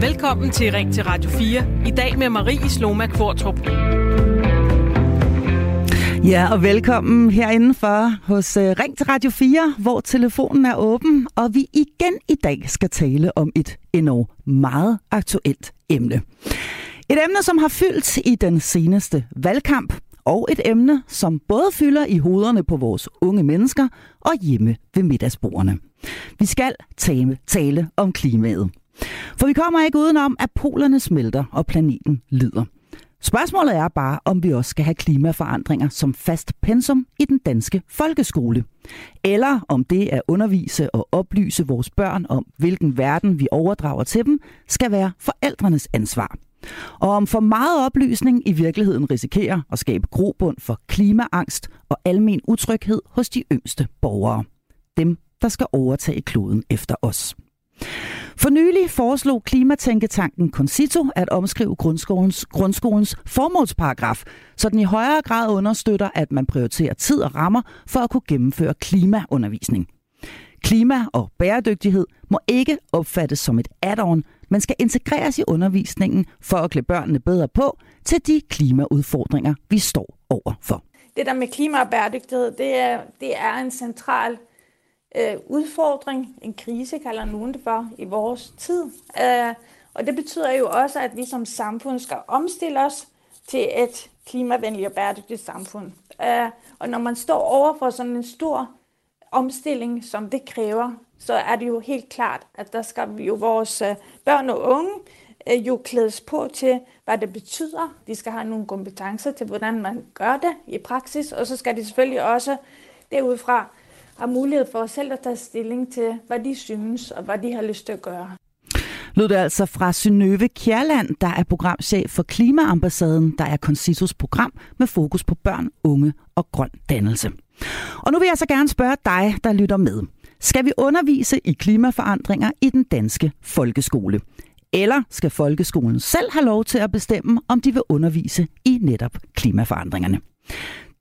Velkommen til Ring til Radio 4. I dag med Marie Sloma Kvartrup. Ja, og velkommen herinde hos øh, Ring til Radio 4, hvor telefonen er åben, og vi igen i dag skal tale om et endnu meget aktuelt emne. Et emne, som har fyldt i den seneste valgkamp, og et emne, som både fylder i hovederne på vores unge mennesker og hjemme ved middagsbordene. Vi skal tale, tale om klimaet. For vi kommer ikke udenom, at polerne smelter og planeten lider. Spørgsmålet er bare, om vi også skal have klimaforandringer som fast pensum i den danske folkeskole. Eller om det at undervise og oplyse vores børn om, hvilken verden vi overdrager til dem, skal være forældrenes ansvar. Og om for meget oplysning i virkeligheden risikerer at skabe grobund for klimaangst og almen utryghed hos de yngste borgere. Dem, der skal overtage kloden efter os. For nylig foreslog Klimatænketanken Concito at omskrive grundskolens, grundskolens formålsparagraf, så den i højere grad understøtter, at man prioriterer tid og rammer for at kunne gennemføre klimaundervisning. Klima og bæredygtighed må ikke opfattes som et add-on, men skal integreres i undervisningen for at klæde børnene bedre på til de klimaudfordringer, vi står overfor. Det der med klima og bæredygtighed, det er, det er en central øh, udfordring, en krise kalder nogen det for, i vores tid. Øh, og det betyder jo også, at vi som samfund skal omstille os til et klimavenligt og bæredygtigt samfund. Øh, og når man står over for sådan en stor omstilling, som det kræver, så er det jo helt klart, at der skal vi jo vores øh, børn og unge øh, jo klædes på til, hvad det betyder. De skal have nogle kompetencer til, hvordan man gør det i praksis, og så skal de selvfølgelig også derudfra har mulighed for selv at tage stilling til, hvad de synes og hvad de har lyst til at gøre. Lød det altså fra Synøve Kjærland, der er programchef for Klimaambassaden, der er Concitos program med fokus på børn, unge og grøn dannelse. Og nu vil jeg så gerne spørge dig, der lytter med. Skal vi undervise i klimaforandringer i den danske folkeskole? Eller skal folkeskolen selv have lov til at bestemme, om de vil undervise i netop klimaforandringerne?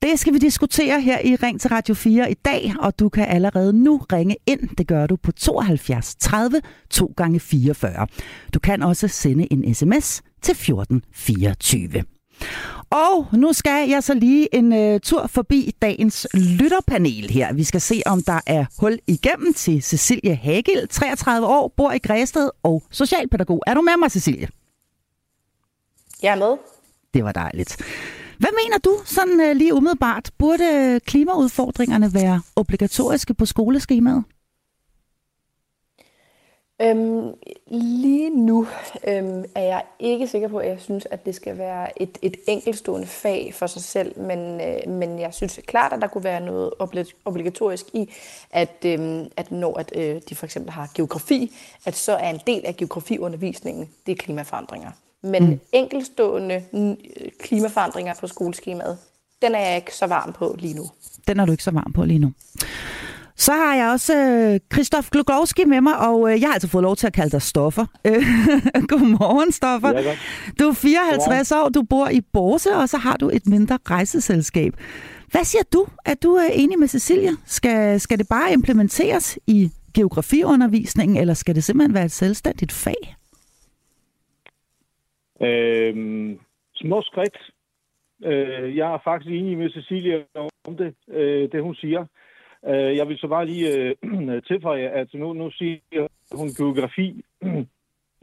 Det skal vi diskutere her i Ring til Radio 4 i dag, og du kan allerede nu ringe ind. Det gør du på 72 30 2 gange 44. Du kan også sende en sms til 1424. Og nu skal jeg så lige en uh, tur forbi dagens lytterpanel her. Vi skal se, om der er hul igennem til Cecilie Hagel, 33 år, bor i Græsted og socialpædagog. Er du med mig, Cecilie? Jeg er med. Det var dejligt. Hvad mener du sådan øh, lige umiddelbart? Burde øh, klimaudfordringerne være obligatoriske på skoleskemaet? Øhm, lige nu øhm, er jeg ikke sikker på, at jeg synes, at det skal være et, et enkeltstående fag for sig selv, men, øh, men jeg synes klart, at der kunne være noget obligatorisk i, at, øh, at når at, øh, de for eksempel har geografi, at så er en del af geografiundervisningen, det er klimaforandringer. Men mm. enkeltstående klimaforandringer på skoleskemaet, den er jeg ikke så varm på lige nu. Den er du ikke så varm på lige nu. Så har jeg også øh, Christoph Glugowski med mig, og øh, jeg har altså fået lov til at kalde dig Stoffer. Godmorgen, Stoffer. Ja, du er 54 år, du bor i Borse, og så har du et mindre rejseselskab. Hvad siger du? Er du øh, enig med Cecilia? Skal, skal det bare implementeres i geografiundervisningen, eller skal det simpelthen være et selvstændigt fag? Øh, små skridt. Øh, jeg er faktisk enig med Cecilia om det, øh, det hun siger. Øh, jeg vil så bare lige øh, tilføje, at nu, nu siger hun geografi.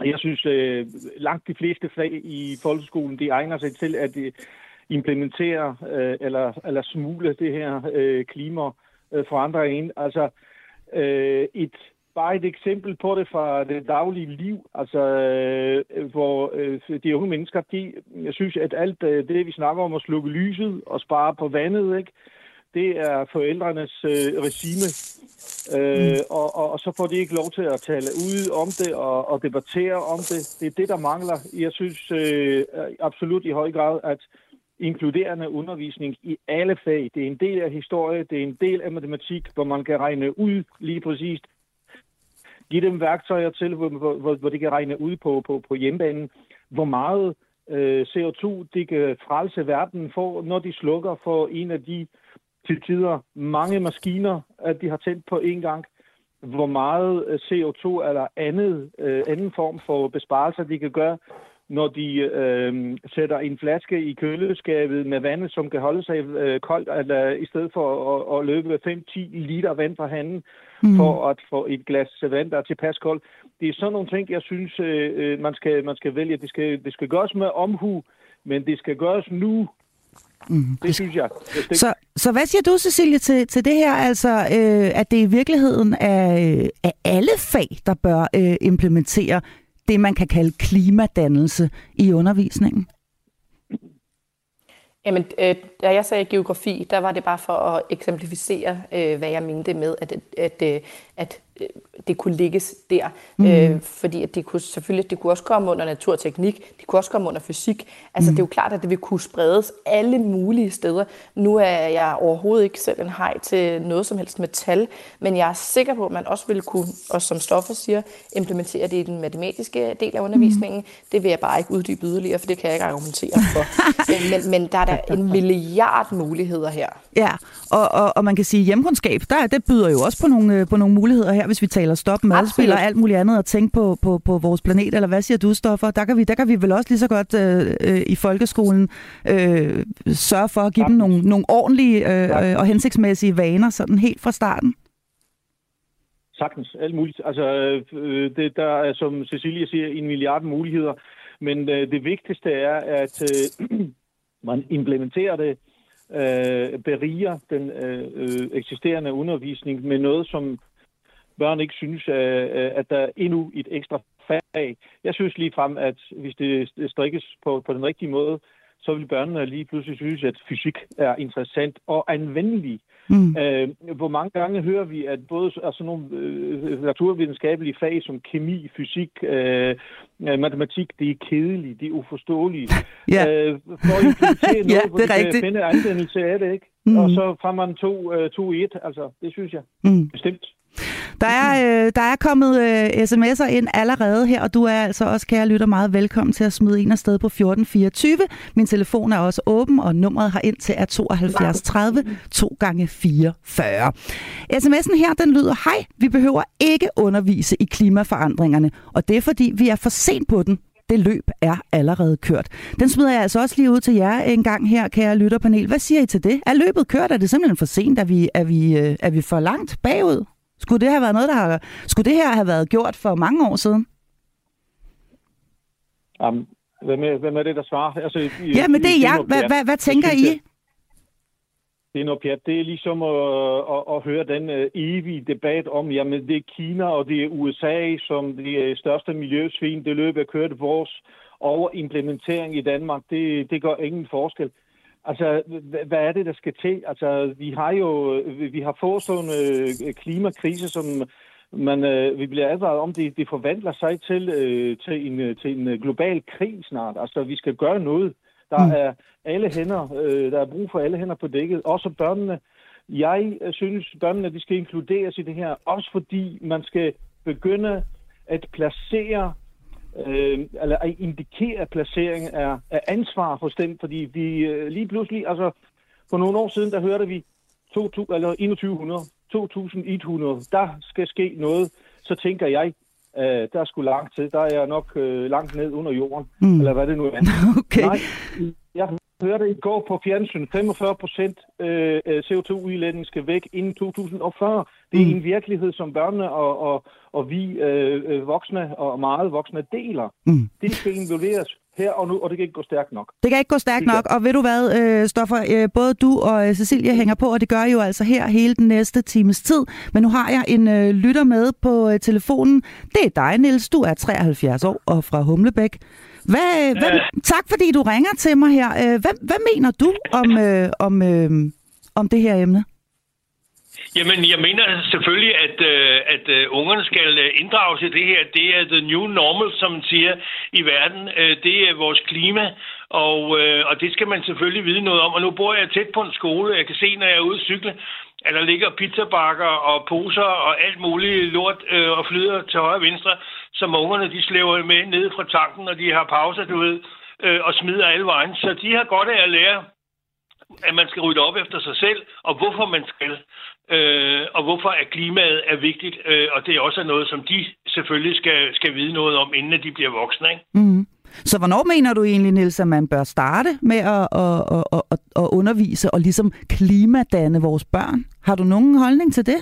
Jeg synes, øh, langt de fleste fag i folkeskolen, de egner sig til at øh, implementere øh, eller, eller smule det her øh, klima øh, for andre ind. Altså, øh, et, bare et eksempel på det fra det daglige liv, altså øh, hvor øh, de unge mennesker, de, jeg synes, at alt øh, det, vi snakker om at slukke lyset og spare på vandet, ikke, det er forældrenes øh, regime. Øh, mm. og, og, og så får de ikke lov til at tale ud om det og, og debattere om det. Det er det, der mangler. Jeg synes øh, absolut i høj grad, at inkluderende undervisning i alle fag. Det er en del af historie, det er en del af matematik, hvor man kan regne ud lige præcis. Giv dem værktøjer til, hvor, hvor, hvor de kan regne ud på, på, på hjemmebanen, hvor meget øh, CO2 de kan frelse verden for, når de slukker for en af de til tider mange maskiner, at de har tændt på én gang. hvor meget øh, CO2 eller andet, øh, anden form for besparelser, de kan gøre, når de øh, sætter en flaske i køleskabet med vand, som kan holde sig øh, koldt, eller i stedet for at, at løbe 5-10 liter vand fra handen, mm. for at få et glas vand, der er tilpas koldt. Det er sådan nogle ting, jeg synes, øh, øh, man, skal, man skal vælge. Det skal, det skal gøres med omhu, men det skal gøres nu. Mm. Det synes jeg. Det så, så hvad siger du, Cecilie, til, til det her? Altså, øh, at det i virkeligheden er, øh, er alle fag, der bør øh, implementere det, man kan kalde klimadannelse i undervisningen? Jamen, øh, da jeg sagde geografi, der var det bare for at eksemplificere, øh, hvad jeg mente med, at, at, at, at Øh, det kunne ligges der. Mm. Øh, fordi at det kunne selvfølgelig det kunne også komme under naturteknik, det kunne også komme under fysik. Altså mm. det er jo klart, at det vil kunne spredes alle mulige steder. Nu er jeg overhovedet ikke selv en hej til noget som helst med tal, men jeg er sikker på, at man også vil kunne, og som Stoffer siger, implementere det i den matematiske del af undervisningen. Mm. Det vil jeg bare ikke uddybe yderligere, for det kan jeg ikke argumentere for. men, men der er der en milliard muligheder her. Ja, og, og, og man kan sige, at hjemkundskab, der, det byder jo også på nogle, øh, på nogle muligheder her, hvis vi taler stop madspil og alt muligt andet, og tænke på, på, på vores planet, eller hvad siger du, Stoffer? Der kan vi, der kan vi vel også lige så godt øh, øh, i folkeskolen øh, sørge for at give dem nogle, nogle ordentlige øh, øh, og hensigtsmæssige vaner, sådan helt fra starten. Sagtens, alt muligt. Altså, øh, det, der er, som Cecilia siger, en milliard muligheder, men øh, det vigtigste er, at øh, man implementerer det øh, beriger den øh, øh, eksisterende undervisning med noget, som børn ikke synes, øh, at der er endnu et ekstra fag. Jeg synes lige frem, at hvis det strikkes på, på den rigtige måde, så vil børnene lige pludselig synes, at fysik er interessant og anvendelig. Mm. Øh, hvor mange gange hører vi, at både altså nogle øh, naturvidenskabelige fag som kemi, fysik, øh, matematik, det er kedeligt, det er uforståeligt. Ja. Øh, for at implementere noget, ja, det er rigtigt. finde anvendelse af det, ikke? Mm. Og så får man to, øh, to i et, altså det synes jeg mm. bestemt. Der er, øh, der er kommet øh, sms'er ind allerede her, og du er altså også, kære lytter, meget velkommen til at smide en afsted på 1424. Min telefon er også åben, og nummeret har ind til er 72 30 2 gange 44. SMS'en her, den lyder, hej, vi behøver ikke undervise i klimaforandringerne, og det er fordi, vi er for sent på den. Det løb er allerede kørt. Den smider jeg altså også lige ud til jer en gang her, kære lytterpanel. Hvad siger I til det? Er løbet kørt? Er det simpelthen for sent? Er vi, er vi, øh, er vi for langt bagud? Skulle det have været noget, der har, skulle det her have været gjort for mange år siden? Um, hvem, er, hvem er det, der svarer? Altså, ja, men det er jeg. Hvad, hvad, hvad tænker I? Det er noget pjat. Det er ligesom at, at, at høre den uh, evige debat om, jamen det er Kina og det er USA, som det største miljøsvin. Det løber kørt vores overimplementering i Danmark. Det, det gør ingen forskel. Altså, hvad er det, der skal til? Altså, vi har jo vi har fået sådan en øh, klimakrise, som man, øh, vi bliver advaret om, det, det forvandler sig til, øh, til, en, til en global krig snart. Altså, vi skal gøre noget. Der mm. er alle hænder, øh, der er brug for alle hænder på dækket, også børnene. Jeg synes, børnene de skal inkluderes i det her, også fordi man skal begynde at placere øh, eller at indikere placering af, af ansvar hos dem, fordi vi øh, lige pludselig, altså for nogle år siden, der hørte vi 2000, eller 2100, 2100, der skal ske noget, så tænker jeg, øh, der er sgu langt til, der er jeg nok øh, langt ned under jorden, mm. eller hvad det nu er. Okay. Nej, jeg hørte i går på fjernsyn, 45 procent øh, CO2-udledning skal væk inden 2040. Det er mm. en virkelighed, som børnene og, og, og vi øh, øh, voksne og meget voksne deler. Mm. Det skal involveres her og nu, og det kan ikke gå stærkt nok. Det kan ikke gå stærkt nok, og ved du hvad, øh, Stoffer, både du og Cecilia hænger på, og det gør jo altså her hele den næste times tid. Men nu har jeg en lytter med på telefonen. Det er dig, Niels. Du er 73 år og fra Humlebæk. Hvad, øh. hvad, tak fordi du ringer til mig her. Øh, hvad, hvad mener du om, øh, om, øh, om det her emne? Jamen, jeg mener selvfølgelig, at, øh, at uh, ungerne skal øh, inddrages i det her. Det er the new normal, som man siger i verden. Uh, det er vores klima, og, uh, og det skal man selvfølgelig vide noget om. Og nu bor jeg tæt på en skole. Jeg kan se, når jeg er ude at cykle, at der ligger pizzabakker og poser og alt muligt lort øh, og flyder til højre og venstre, som ungerne de slæver med ned fra tanken, og de har pauser, du ved, øh, og smider alle vejen. Så de har godt af at lære at man skal rydde op efter sig selv, og hvorfor man skal, øh, og hvorfor at klimaet er vigtigt, øh, og det er også noget, som de selvfølgelig skal, skal vide noget om, inden de bliver voksne. Ikke? Mm. Så hvornår mener du egentlig, Niels, at man bør starte med at, at, at, at, at undervise og ligesom klimadanne vores børn? Har du nogen holdning til det?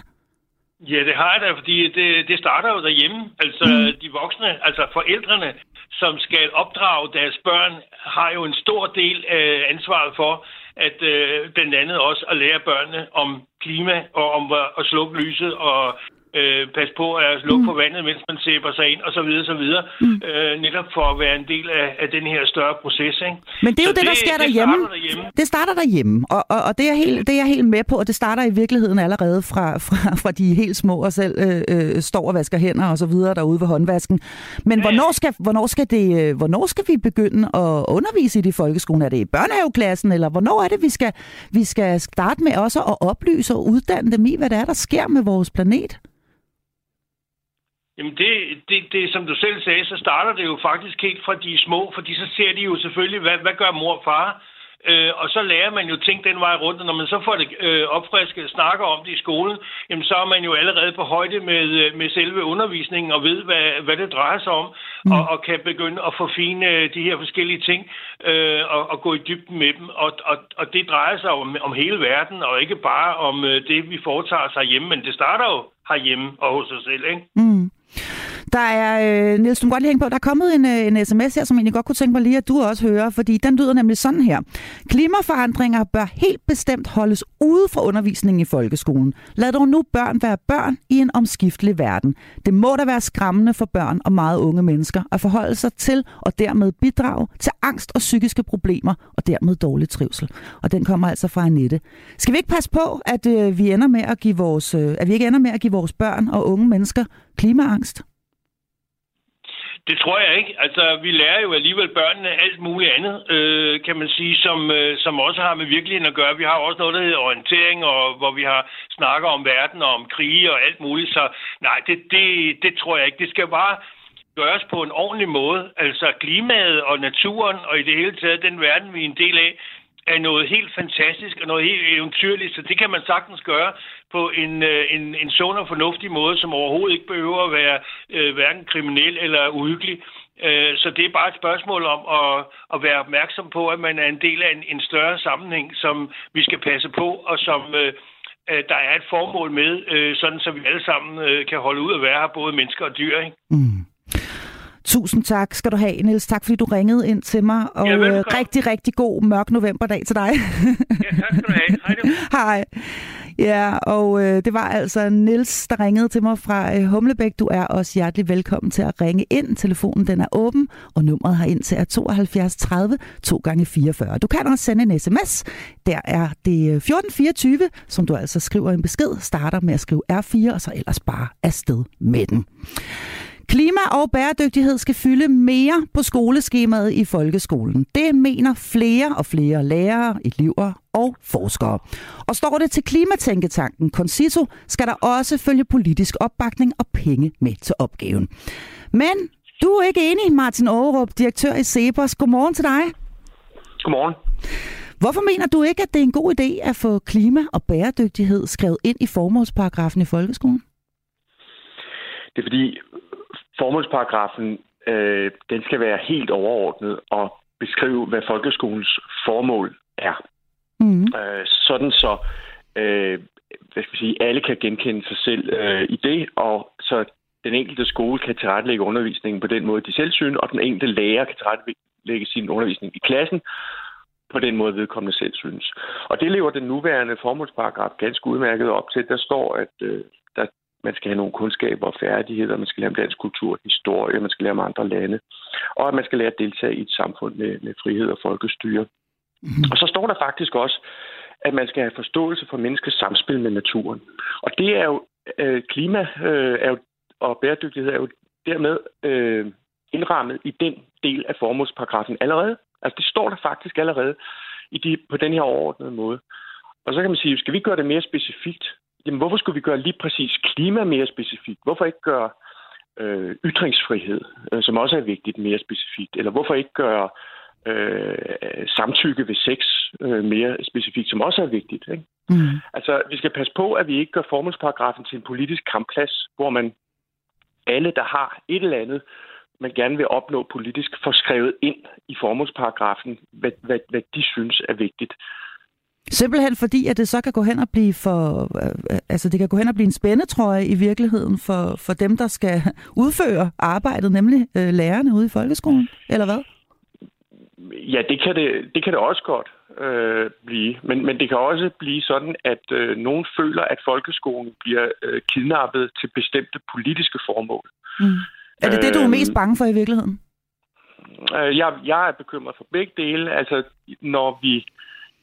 Ja, det har jeg da, fordi det, det starter jo derhjemme. Altså mm. de voksne, altså forældrene, som skal opdrage deres børn, har jo en stor del af ansvaret for, at øh, blandt andet også at lære børnene om klima og om at slukke lyset og øh, passe på at lukke mm. for vandet, mens man sæber sig ind, og så videre, så videre. Mm. Øh, netop for at være en del af, af den her større proces. Ikke? Men det er jo så det, der sker det derhjemme. Starter derhjemme. Det starter derhjemme, og, og, og det, er helt, det er jeg helt med på, og det starter i virkeligheden allerede fra, fra, fra de helt små og selv øh, øh, står og vasker hænder og så videre derude ved håndvasken. Men ja. hvornår, skal, hvornår, skal det, øh, hvornår skal vi begynde at undervise i det i folkeskolen? Er det i børnehaveklassen, eller hvornår er det, vi skal, vi skal starte med også at oplyse og uddanne dem i, hvad det er, der sker med vores planet? Jamen det, det, det, som du selv sagde, så starter det jo faktisk helt fra de små, fordi så ser de jo selvfølgelig, hvad, hvad gør mor og far? Øh, og så lærer man jo ting den vej rundt, og når man så får det øh, opfrisket snakker om det i skolen, jamen så er man jo allerede på højde med, øh, med selve undervisningen og ved, hvad, hvad det drejer sig om, mm. og, og kan begynde at forfine øh, de her forskellige ting øh, og, og gå i dybden med dem. Og, og, og det drejer sig om, om hele verden, og ikke bare om øh, det, vi foretager sig hjemme, men det starter jo herhjemme og hos os selv, ikke? Mm. Der er, øh, Niels, du må godt lige på, der er kommet en, øh, en sms her, som jeg egentlig godt kunne tænke mig lige, at du også hører, fordi den lyder nemlig sådan her. Klimaforandringer bør helt bestemt holdes ude fra undervisningen i folkeskolen. Lad dog nu børn være børn i en omskiftelig verden. Det må da være skræmmende for børn og meget unge mennesker at forholde sig til og dermed bidrage til angst og psykiske problemer og dermed dårlig trivsel. Og den kommer altså fra Annette. Skal vi ikke passe på, at øh, vi ender med at give vores, øh, at vi ikke ender med at give vores børn og unge mennesker klimaangst? Det tror jeg ikke. Altså, vi lærer jo alligevel børnene alt muligt andet, øh, kan man sige, som, øh, som også har med virkeligheden at gøre. Vi har også noget, der hedder orientering, og hvor vi har snakket om verden og om krige og alt muligt. Så nej, det, det, det tror jeg ikke. Det skal bare gøres på en ordentlig måde. Altså klimaet og naturen og i det hele taget den verden, vi er en del af, er noget helt fantastisk og noget helt eventyrligt, så det kan man sagtens gøre på en, øh, en, en sund og fornuftig måde, som overhovedet ikke behøver at være øh, hverken kriminel eller uhyggelig. Øh, så det er bare et spørgsmål om at, at være opmærksom på, at man er en del af en, en større sammenhæng, som vi skal passe på, og som øh, øh der er et formål med, øh, sådan så vi alle sammen øh, kan holde ud at være her, både mennesker og dyr. Ikke? Mm. Tusind tak skal du have, Niels. Tak fordi du ringede ind til mig. Og ja, øh, rigtig, rigtig god mørk novemberdag til dig. ja, tak skal du have. Hej du. Hej. Ja, og øh, det var altså Nils der ringede til mig fra øh, Humlebæk. Du er også hjertelig velkommen til at ringe ind. Telefonen den er åben, og nummeret har ind til er 72 30 2 gange 44. Du kan også sende en sms. Der er det øh, 1424, som du altså skriver en besked, starter med at skrive R4, og så ellers bare afsted med den. Klima og bæredygtighed skal fylde mere på skoleskemaet i folkeskolen. Det mener flere og flere lærere, elever og forskere. Og står det til Klimatænketanken Concito, skal der også følge politisk opbakning og penge med til opgaven. Men du er ikke enig, Martin Aarup, direktør i Cepos. Godmorgen til dig. Godmorgen. Hvorfor mener du ikke, at det er en god idé at få klima og bæredygtighed skrevet ind i formålsparagrafen i folkeskolen? Det er fordi, formålsparagrafen, øh, den skal være helt overordnet og beskrive, hvad folkeskolens formål er. Mm. Øh, sådan så øh, hvad skal vi sige, alle kan genkende sig selv øh, i det, og så den enkelte skole kan tilrettelægge undervisningen på den måde, de selv synes, og den enkelte lærer kan tilrettelægge sin undervisning i klassen på den måde, vedkommende selv synes. Og det lever den nuværende formålsparagraf ganske udmærket op til. Der står, at øh, der man skal have nogle kundskaber og færdigheder, man skal lære om dansk kultur, historie, man skal lære om andre lande, og at man skal lære at deltage i et samfund med, med frihed og folkestyre. Mm. Og så står der faktisk også, at man skal have forståelse for menneskets samspil med naturen. Og det er jo, øh, klima øh, er jo, og bæredygtighed er jo dermed øh, indrammet i den del af formålsparagrafen allerede. Altså det står der faktisk allerede i de, på den her overordnede måde. Og så kan man sige, skal vi gøre det mere specifikt, jamen hvorfor skulle vi gøre lige præcis klima mere specifikt? Hvorfor ikke gøre øh, ytringsfrihed, øh, som også er vigtigt, mere specifikt? Eller hvorfor ikke gøre øh, samtykke ved sex øh, mere specifikt, som også er vigtigt. Ikke? Mm. Altså, vi skal passe på, at vi ikke gør formålsparagrafen til en politisk kampplads, hvor man alle, der har et eller andet, man gerne vil opnå politisk, får skrevet ind i formålsparagrafen, hvad, hvad, hvad de synes er vigtigt. Simpelthen fordi, at det så kan gå hen og blive for, øh, altså det kan gå hen og blive en spændetrøje i virkeligheden for, for dem, der skal udføre arbejdet, nemlig øh, lærerne ude i folkeskolen, eller hvad? Ja, det kan det, det, kan det også godt øh, blive. Men, men det kan også blive sådan, at øh, nogen føler, at folkeskolen bliver øh, kidnappet til bestemte politiske formål. Mm. Er det det, du er mest øhm, bange for i virkeligheden? Øh, jeg, jeg er bekymret for begge dele. Altså, når vi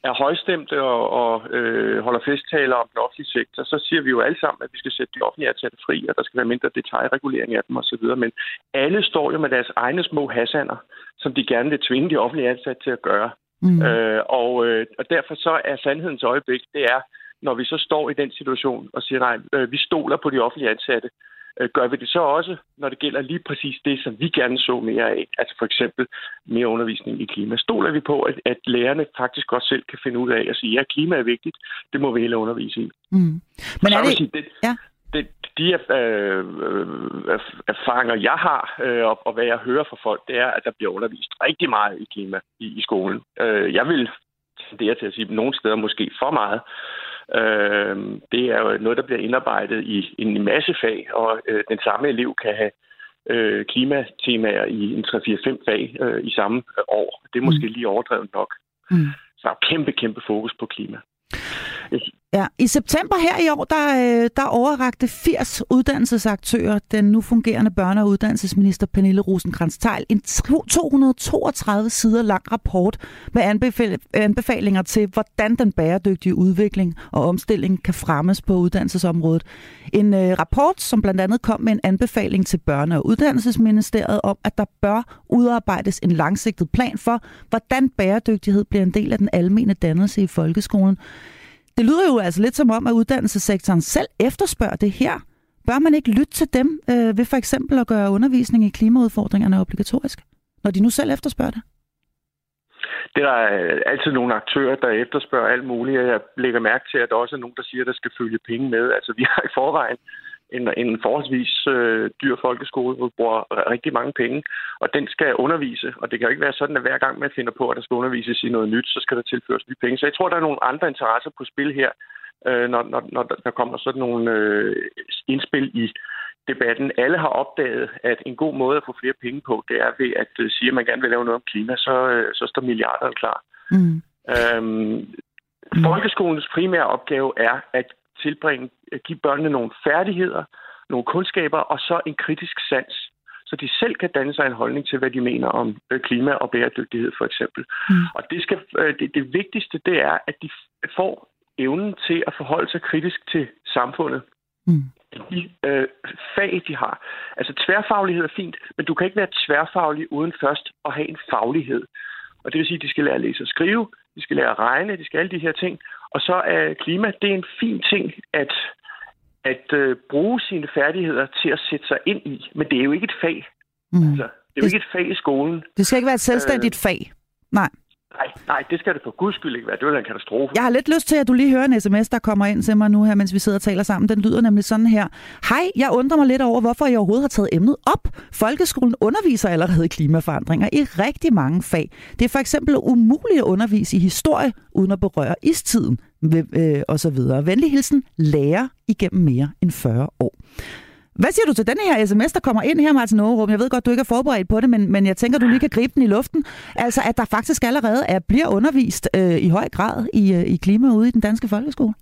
er højstemte og, og øh, holder festtaler om den offentlige sektor, så siger vi jo alle sammen, at vi skal sætte de offentlige ansatte fri, og der skal være mindre detaljregulering af dem osv. Men alle står jo med deres egne små hassander, som de gerne vil tvinge de offentlige ansatte til at gøre. Mm. Øh, og, øh, og derfor så er sandhedens øjeblik, det er, når vi så står i den situation og siger, nej, øh, vi stoler på de offentlige ansatte, gør vi det så også, når det gælder lige præcis det, som vi gerne så mere af, altså for eksempel mere undervisning i klima. Stoler vi på, at, at lærerne faktisk godt selv kan finde ud af at sige, ja, klima er vigtigt, det må vi hele undervise i. Mm. Men er det... Sige, det, ja. det, de øh, øh, erfaringer, jeg har, øh, og, og hvad jeg hører fra folk, det er, at der bliver undervist rigtig meget i klima i, i skolen. Øh, jeg vil er til at sige, nogle steder måske for meget. Øh, det er jo noget, der bliver indarbejdet i en masse fag, og øh, den samme elev kan have øh, klimatemaer i en 3-4-5 fag øh, i samme år. Det er måske mm. lige overdrevet nok. Mm. Så der er kæmpe, kæmpe fokus på klima. Ja, i september her i år, der, øh, der overrakte 80 uddannelsesaktører den nu fungerende børne- og uddannelsesminister Pernille rosenkrantz teil en 232 sider lang rapport med anbefalinger til, hvordan den bæredygtige udvikling og omstilling kan fremmes på uddannelsesområdet. En øh, rapport, som blandt andet kom med en anbefaling til børne- og uddannelsesministeriet om, at der bør udarbejdes en langsigtet plan for, hvordan bæredygtighed bliver en del af den almene dannelse i folkeskolen. Det lyder jo altså lidt som om, at uddannelsessektoren selv efterspørger det her. Bør man ikke lytte til dem øh, ved for eksempel at gøre undervisning i klimaudfordringerne obligatorisk, når de nu selv efterspørger det? Det er der øh, altid nogle aktører, der efterspørger alt muligt. Jeg lægger mærke til, at der også er nogen, der siger, at der skal følge penge med. Altså, vi har i forvejen en, en forholdsvis øh, dyr folkeskole, hvor vi bruger rigtig mange penge, og den skal undervise. Og det kan jo ikke være sådan, at hver gang man finder på, at der skal undervises i noget nyt, så skal der tilføres nye penge. Så jeg tror, der er nogle andre interesser på spil her, øh, når, når, når der kommer sådan nogle øh, indspil i debatten. Alle har opdaget, at en god måde at få flere penge på, det er ved at øh, sige, at man gerne vil lave noget om klima, så, øh, så står milliarderne klar. Mm. Øhm, Folkeskolens primære opgave er at tilbringe, at give børnene nogle færdigheder, nogle kundskaber og så en kritisk sans, så de selv kan danne sig en holdning til, hvad de mener om øh, klima og bæredygtighed for eksempel. Mm. Og det, skal, øh, det, det vigtigste, det er, at de får evnen til at forholde sig kritisk til samfundet. Mm. De øh, fag, de har. Altså tværfaglighed er fint, men du kan ikke være tværfaglig uden først at have en faglighed. Og det vil sige, at de skal lære at læse og skrive, de skal lære at regne, de skal alle de her ting. Og så er klima, det er en fin ting at, at øh, bruge sine færdigheder til at sætte sig ind i. Men det er jo ikke et fag. Mm. Altså, det er jo det, ikke et fag i skolen. Det skal ikke være et selvstændigt øh, fag. Nej. Nej, nej, det skal det for guds skyld ikke være. Det vil være en katastrofe. Jeg har lidt lyst til, at du lige hører en sms, der kommer ind til mig nu her, mens vi sidder og taler sammen. Den lyder nemlig sådan her. Hej, jeg undrer mig lidt over, hvorfor jeg overhovedet har taget emnet op. Folkeskolen underviser allerede i klimaforandringer i rigtig mange fag. Det er for eksempel umuligt at undervise i historie, uden at berøre istiden øh, og så videre. Venlig hilsen, lærer igennem mere end 40 år. Hvad siger du til den her sms, der kommer ind her, Martin Aarup? Jeg ved godt, du ikke er forberedt på det, men, men jeg tænker, du lige kan gribe den i luften. Altså, at der faktisk allerede er, bliver undervist øh, i høj grad i, øh, i klima ude i den danske folkeskole.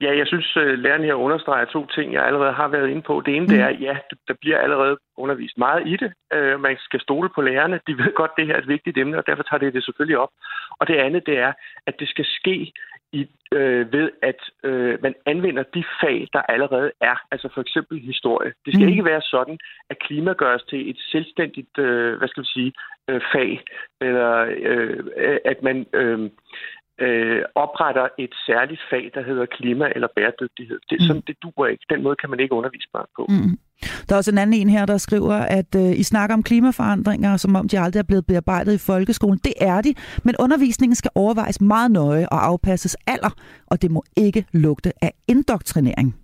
Ja, jeg synes, øh, læreren her understreger to ting, jeg allerede har været inde på. Det ene, mm. det er, ja, der bliver allerede undervist meget i det. Uh, man skal stole på lærerne. De ved godt, at det her er et vigtigt emne, og derfor tager det det selvfølgelig op. Og det andet, det er, at det skal ske i, øh, ved, at øh, man anvender de fag, der allerede er. Altså for eksempel historie. Det skal mm. ikke være sådan, at klima gøres til et selvstændigt, øh, hvad skal vi sige, øh, fag, eller øh, at man øh, øh, opretter et særligt fag, der hedder klima eller bæredygtighed. Det, mm. sådan, det duer ikke. Den måde kan man ikke undervise børn på. Mm. Der er også en anden en her, der skriver, at øh, I snakker om klimaforandringer, som om de aldrig er blevet bearbejdet i folkeskolen. Det er de, men undervisningen skal overvejes meget nøje og afpasses alder, og det må ikke lugte af indoktrinering.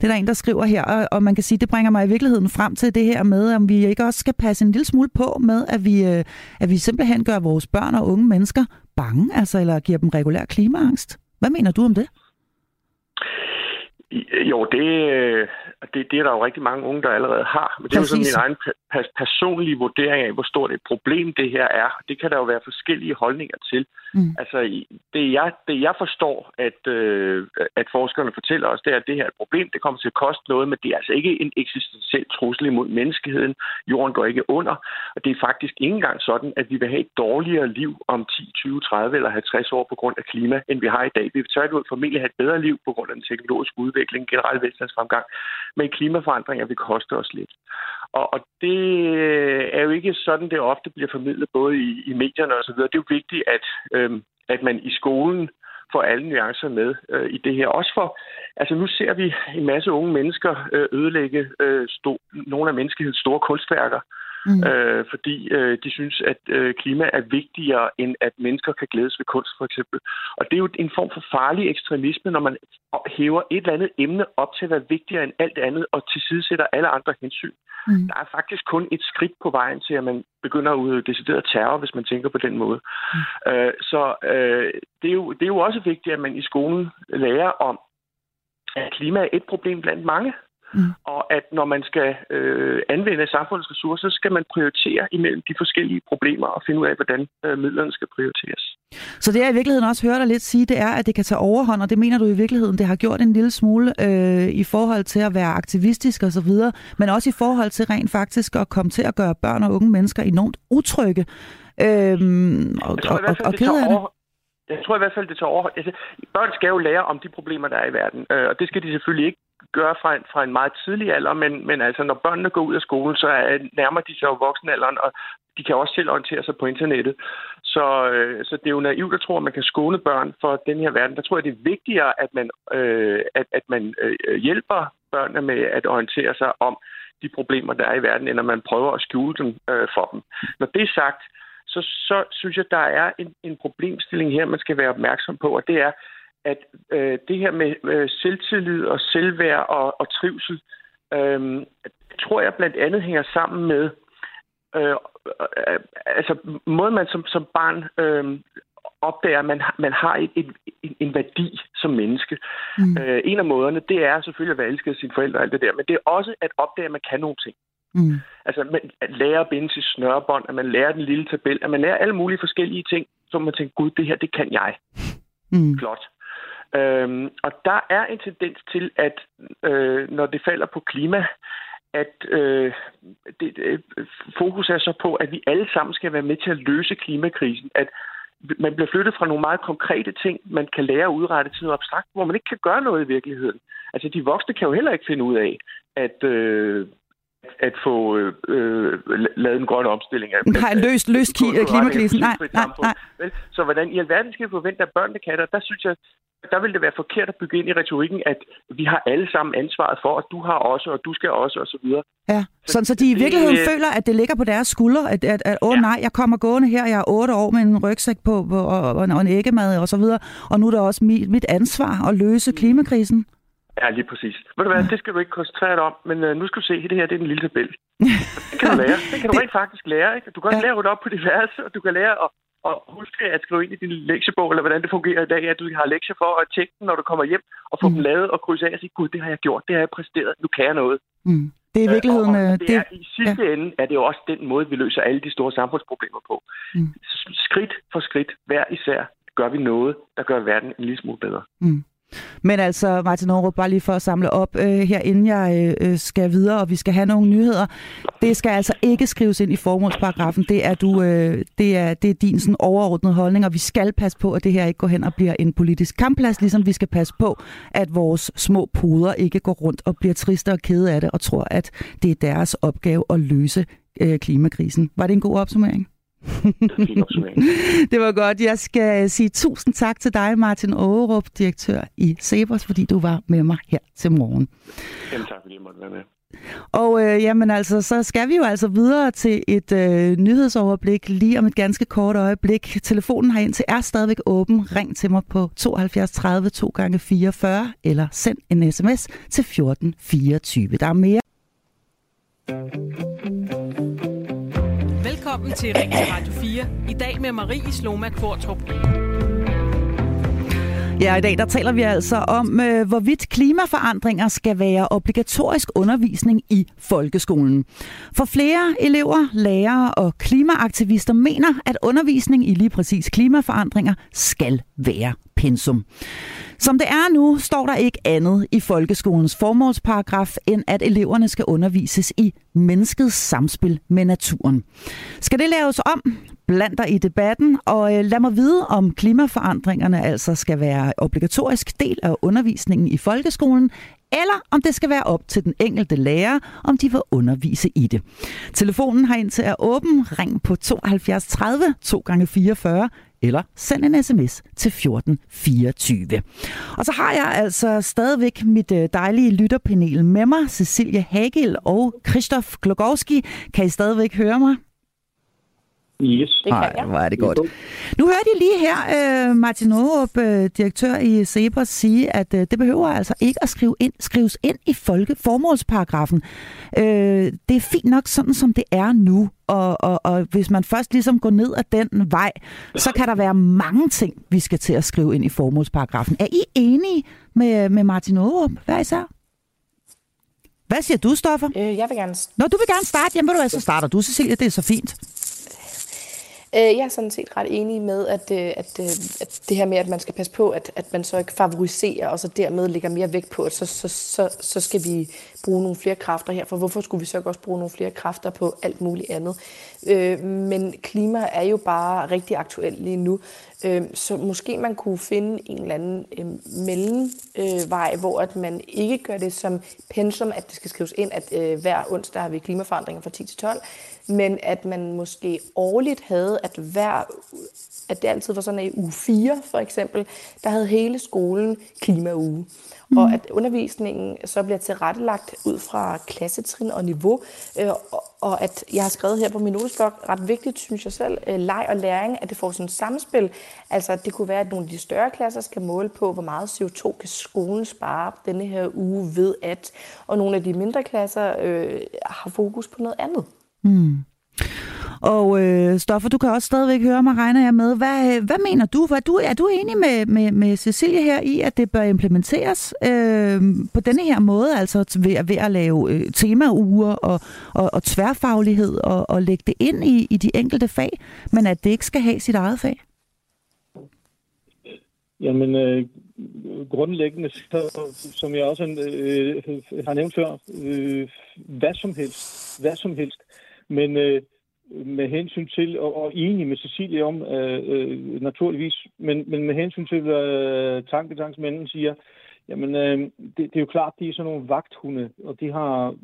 Det er der en, der skriver her, og man kan sige, det bringer mig i virkeligheden frem til det her med, om vi ikke også skal passe en lille smule på med, at vi, øh, at vi simpelthen gør vores børn og unge mennesker bange, altså eller giver dem regulær klimaangst. Hvad mener du om det? Jo, det, øh, det, det er der jo rigtig mange unge, der allerede har. Men det er jo sådan min egen personlige vurdering af, hvor stort et problem det her er. Det kan der jo være forskellige holdninger til. Mm. Altså, det jeg, det jeg forstår, at, øh, at forskerne fortæller os, det er, at det her er et problem. Det kommer til at koste noget, men det er altså ikke en eksistentiel trussel imod menneskeheden. Jorden går ikke under. Og det er faktisk ikke engang sådan, at vi vil have et dårligere liv om 10, 20, 30 eller 50 år på grund af klima, end vi har i dag. Vi vil tværtimod formentlig have et bedre liv på grund af den teknologiske udvikling, generel velstandsfremgang. Men klimaforandringer vil koste os lidt. Og, og det øh, er jo ikke sådan, det ofte bliver formidlet, både i, i medierne osv. Det er jo vigtigt, at, øh, at man i skolen får alle nuancer med øh, i det her. Også for, altså nu ser vi en masse unge mennesker øh, ødelægge øh, sto, nogle af menneskehedens store kunstværker, mm. øh, fordi øh, de synes, at øh, klima er vigtigere, end at mennesker kan glædes ved kunst, for eksempel. Og det er jo en form for farlig ekstremisme, når man hæver et eller andet emne op til at være vigtigere end alt andet, og tilsidesætter alle andre hensyn. Mm. Der er faktisk kun et skridt på vejen til, at man begynder at udøve decideret terror, hvis man tænker på den måde. Mm. Øh, så øh, det, er jo, det er jo også vigtigt, at man i skolen lærer om, at klima er et problem blandt mange. Mm. Og at når man skal øh, anvende samfundets ressourcer, så skal man prioritere imellem de forskellige problemer og finde ud af, hvordan øh, midlerne skal prioriteres. Så det jeg i virkeligheden også hører dig lidt sige, det er, at det kan tage overhånd, og det mener du i virkeligheden, det har gjort en lille smule øh, i forhold til at være aktivistisk osv., men også i forhold til rent faktisk at komme til at gøre børn og unge mennesker enormt utrygge. Og, og, og, og kede af det. Jeg tror i hvert fald, det tager over. Altså, børn skal jo lære om de problemer, der er i verden, øh, og det skal de selvfølgelig ikke gøre fra en, fra en meget tidlig alder, men, men altså, når børnene går ud af skolen, så er, nærmer de sig jo voksenalderen, og de kan også selv orientere sig på internettet. Så, øh, så det er jo naivt at tro, at man kan skåne børn for den her verden. Der tror jeg, det er vigtigere, at man, øh, at, at man øh, hjælper børnene med at orientere sig om de problemer, der er i verden, end at man prøver at skjule dem øh, for dem. Når det er sagt, så, så synes jeg, der er en, en problemstilling her, man skal være opmærksom på, og det er, at øh, det her med øh, selvtillid og selvværd og, og trivsel, øh, tror jeg blandt andet hænger sammen med, øh, øh, altså måden man som, som barn øh, opdager, at man, man har et, et, en, en værdi som menneske. Mm. Øh, en af måderne, det er selvfølgelig at være elsket af sine forældre og alt det der, men det er også at opdage, at man kan nogle ting. Mm. Altså man, at lære at binde til snørebånd, at man lærer den lille tabel, at man lærer alle mulige forskellige ting, så man tænker, gud, det her, det kan jeg. Mm. Flot. Øhm, og der er en tendens til, at øh, når det falder på klima, at øh, det, det, fokus er så på, at vi alle sammen skal være med til at løse klimakrisen. At man bliver flyttet fra nogle meget konkrete ting, man kan lære at udrette til noget abstrakt, hvor man ikke kan gøre noget i virkeligheden. Altså, de voksne kan jo heller ikke finde ud af, at øh, at få øh, øh lavet en grøn omstilling. Af, Nej, løst, løst klimakrisen. Nej, nej, nej. Så hvordan i alverden skal vi forvente, at børnene kan det? Der synes jeg, der vil det være forkert at bygge ind i retorikken, at vi har alle sammen ansvaret for, at du har også, og du skal også, og så videre. Ja, sådan så de i virkeligheden det, føler, at det ligger på deres skuldre, at, at, at åh ja. nej, jeg kommer gående her, jeg er otte år med en rygsæk på, og, og, og en æggemad og så videre, og nu er det også mit, mit ansvar at løse klimakrisen. Ja, lige præcis. Ved du hvad, det skal du ikke koncentrere dig om, men uh, nu skal du se, det her det er en lille tabel. Det kan du lære. Det kan du rent faktisk lære. Ikke? Du kan også ja. lære at op på dit værelse, og du kan lære at og husk at skrive ind i din lektiebog, eller hvordan det fungerer i dag, at du har lektier for at tjekke den, når du kommer hjem, og få mm. dem lavet og krydse af og sige, gud, det har jeg gjort, det har jeg præsteret, nu kan jeg noget. Mm. Det er i virkeligheden... Øh, og, og det er, I sidste ja. ende er det jo også den måde, vi løser alle de store samfundsproblemer på. Mm. Skridt for skridt, hver især, gør vi noget, der gør verden en lille smule bedre. Mm. Men altså, Martin Aarhus, bare lige for at samle op øh, her, inden jeg øh, øh, skal videre, og vi skal have nogle nyheder. Det skal altså ikke skrives ind i formålsparagrafen. Det er, du, øh, det er, det er din sådan, overordnede holdning, og vi skal passe på, at det her ikke går hen og bliver en politisk kampplads, ligesom vi skal passe på, at vores små puder ikke går rundt og bliver triste og kede af det, og tror, at det er deres opgave at løse øh, klimakrisen. Var det en god opsummering? det var godt. Jeg skal sige tusind tak til dig, Martin Aarup, direktør i Sebers, fordi du var med mig her til morgen. Jamen tak, fordi jeg måtte være med. Og øh, jamen altså, så skal vi jo altså videre til et øh, nyhedsoverblik lige om et ganske kort øjeblik. Telefonen herind til er stadigvæk åben. Ring til mig på 72 30 2 gange 44 eller send en sms til 1424. Der er mere. Velkommen til Ring til Radio 4. I dag med Marie Sloma Kvartrup. Ja, i dag der taler vi altså om, øh, hvorvidt klimaforandringer skal være obligatorisk undervisning i folkeskolen. For flere elever, lærere og klimaaktivister mener, at undervisning i lige præcis klimaforandringer skal være pensum. Som det er nu, står der ikke andet i folkeskolens formålsparagraf, end at eleverne skal undervises i menneskets samspil med naturen. Skal det laves om? Bland dig i debatten, og øh, lad mig vide, om klimaforandringerne altså skal være obligatorisk del af undervisningen i folkeskolen, eller om det skal være op til den enkelte lærer, om de vil undervise i det. Telefonen har indtil er åben. Ring på 72 30 2 gange 44 eller send en sms til 1424. Og så har jeg altså stadigvæk mit øh, dejlige lytterpanel med mig, Cecilie Hagel og Christoph Glogowski. Kan I stadigvæk høre mig? Yes. Det kan jeg. hvor er det godt. Nu hørte I lige her uh, Martin Aarup, uh, direktør i Sebers, sige, at uh, det behøver altså ikke at skrive ind, skrives ind i folke formålsparagrafen. Uh, det er fint nok sådan, som det er nu, og, og, og hvis man først ligesom går ned ad den vej, så kan der være mange ting, vi skal til at skrive ind i formålsparagrafen. Er I enige med, med Martin Aarup? Hvad især? Hvad siger du, Stoffer? Øh, jeg vil gerne... Nå, du vil gerne starte. Jamen, ved du hvad, så starter du, Cecilia. Det er så fint. Øh, jeg er sådan set ret enig med, at, øh, at, øh, at det her med, at man skal passe på, at, at man så ikke favoriserer, og så dermed lægger mere vægt på, at så, så, så, så skal vi bruge nogle flere kræfter her, for hvorfor skulle vi så ikke også bruge nogle flere kræfter på alt muligt andet? Øh, men klima er jo bare rigtig aktuelt lige nu, øh, så måske man kunne finde en eller anden øh, mellemvej, hvor at man ikke gør det som pensum, at det skal skrives ind, at hver onsdag har vi klimaforandringer fra 10 til 12, men at man måske årligt havde, at hver at det altid var sådan, at i uge 4 for eksempel, der havde hele skolen klimauge. Mm. Og at undervisningen så bliver tilrettelagt ud fra klassetrin og niveau. Øh, og at jeg har skrevet her på min notesblok, ret vigtigt synes jeg selv, øh, leg og læring, at det får sådan et samspil. Altså det kunne være, at nogle af de større klasser skal måle på, hvor meget CO2 kan skolen spare denne her uge ved at. Og nogle af de mindre klasser øh, har fokus på noget andet. Mm. Og øh, Stoffer, du kan også stadigvæk høre mig, regner jeg med. Hvad, hvad mener du? Hvad, du? Er du enig med, med, med Cecilie her i, at det bør implementeres øh, på denne her måde, altså ved, ved at lave øh, temauger og, og, og tværfaglighed og, og lægge det ind i, i de enkelte fag, men at det ikke skal have sit eget fag? Jamen, øh, grundlæggende, så, som jeg også øh, har nævnt før, øh, hvad som helst, hvad som helst. Men øh, med hensyn til, og, og enig med Cecilie om, øh, øh, naturligvis, men, men med hensyn til, hvad øh, tanketangsmænden siger, jamen, øh, det, det er jo klart, de er sådan nogle vagthunde, og de har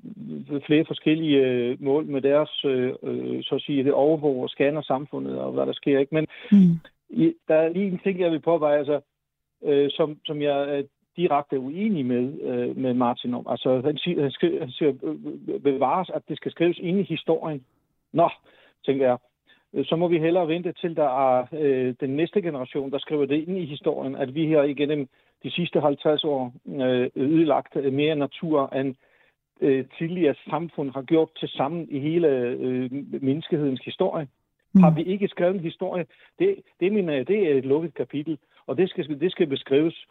flere forskellige øh, mål med deres, øh, øh, så at sige, det overvåger og scanner samfundet, og hvad der sker, ikke? Men mm. i, der er lige en ting, jeg vil påveje, altså, øh, som, som jeg er direkte uenig med, øh, med Martin om. Altså, han siger, han, skal, han siger bevares, at det skal skrives ind i historien. Nå, tænker jeg. Så må vi hellere vente til, der er øh, den næste generation, der skriver det ind i historien, at vi her igennem de sidste 50 år øh, ødelagt mere natur, end øh, tidligere samfund har gjort til sammen i hele øh, menneskehedens historie. Mm. Har vi ikke skrevet en historie? Det, det, mener jeg, det er et lukket kapitel, og det skal, det skal beskrives,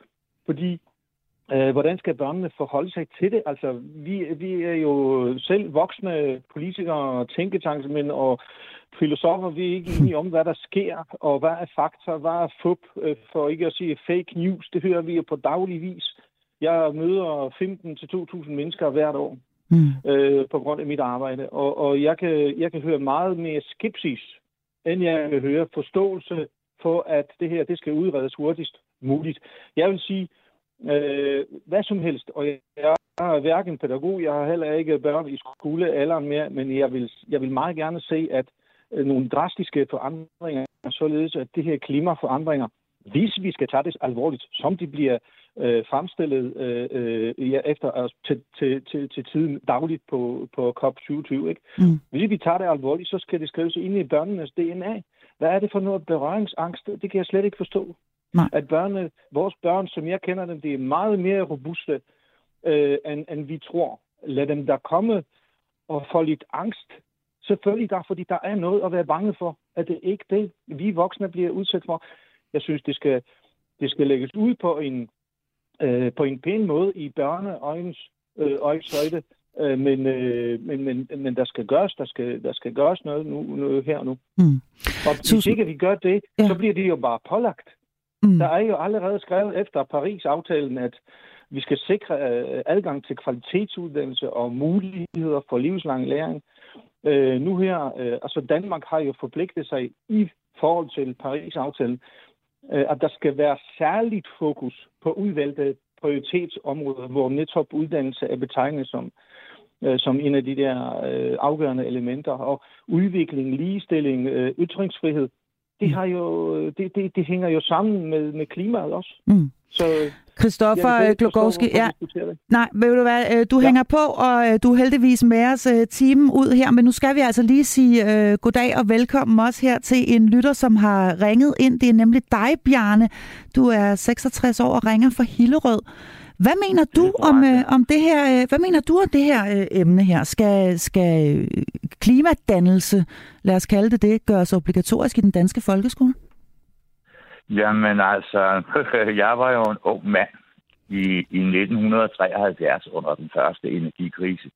fordi Øh, hvordan skal børnene forholde sig til det? Altså, vi, vi er jo selv voksne politikere, tænketanksmænd og filosofer. Vi er ikke enige om, hvad der sker, og hvad er fakta, hvad er fup, øh, for ikke at sige fake news. Det hører vi jo på daglig vis. Jeg møder 15-2.000 mennesker hvert år mm. øh, på grund af mit arbejde, og, og jeg, kan, jeg kan høre meget mere skepsis, end jeg kan høre forståelse for, at det her det skal udredes hurtigst muligt. Jeg vil sige, øh, hvad som helst. Og jeg er hverken pædagog, jeg har heller ikke børn i skole alderen mere, men jeg vil, jeg vil meget gerne se, at øh, nogle drastiske forandringer, således at det her klimaforandringer, hvis vi skal tage det alvorligt, som de bliver øh, fremstillet øh, øh, ja, efter altså, til, til, til, til tiden dagligt på, på COP27. Ikke? Mm. Hvis vi tager det alvorligt, så skal det skrives ind i børnenes DNA. Hvad er det for noget berøringsangst? Det kan jeg slet ikke forstå. Nej. At børnene, vores børn, som jeg kender dem, de er meget mere robuste, øh, end, end vi tror. Lad dem der komme og få lidt angst. Selvfølgelig der, fordi der er noget at være bange for, at det ikke det, vi voksne bliver udsat for. Jeg synes, det skal, det skal lægges ud på en, øh, på en pæn måde i børneøjens øh, øjeshøjde. Øh, men, øh, men, men, men der skal gøres, der skal, der skal gøres noget nu, nu her og nu. Mm. Og hvis ikke vi gør det, ja. så bliver det jo bare pålagt. Mm. Der er jo allerede skrevet efter Paris-aftalen, at vi skal sikre øh, adgang til kvalitetsuddannelse og muligheder for livslang læring. Øh, nu her, øh, altså Danmark har jo forpligtet sig i forhold til Paris-aftalen, øh, at der skal være særligt fokus på udvalgte prioritetsområder, hvor netop uddannelse er betegnet som, øh, som en af de der øh, afgørende elementer. Og udvikling, ligestilling, øh, ytringsfrihed, det, har jo, det, det, det hænger jo sammen med, med klimaet også. Mm. Så Christoffer Glogowski, ja. Nej, ved du hvad, øh, du ja. hænger på, og øh, du er heldigvis med os øh, timen ud her, men nu skal vi altså lige sige uh, goddag og velkommen også her til en lytter, som har ringet ind. Det er nemlig dig, Bjarne. Du er 66 år og ringer fra Hillerød. Hvad mener du om, øh, om det her? Øh, hvad mener du om det her øh, emne her? Skal, skal klimadannelse, lad os kalde det det, gøres obligatorisk i den danske folkeskole? Jamen altså, jeg var jo en ung mand i, i 1973 under den første energikrise.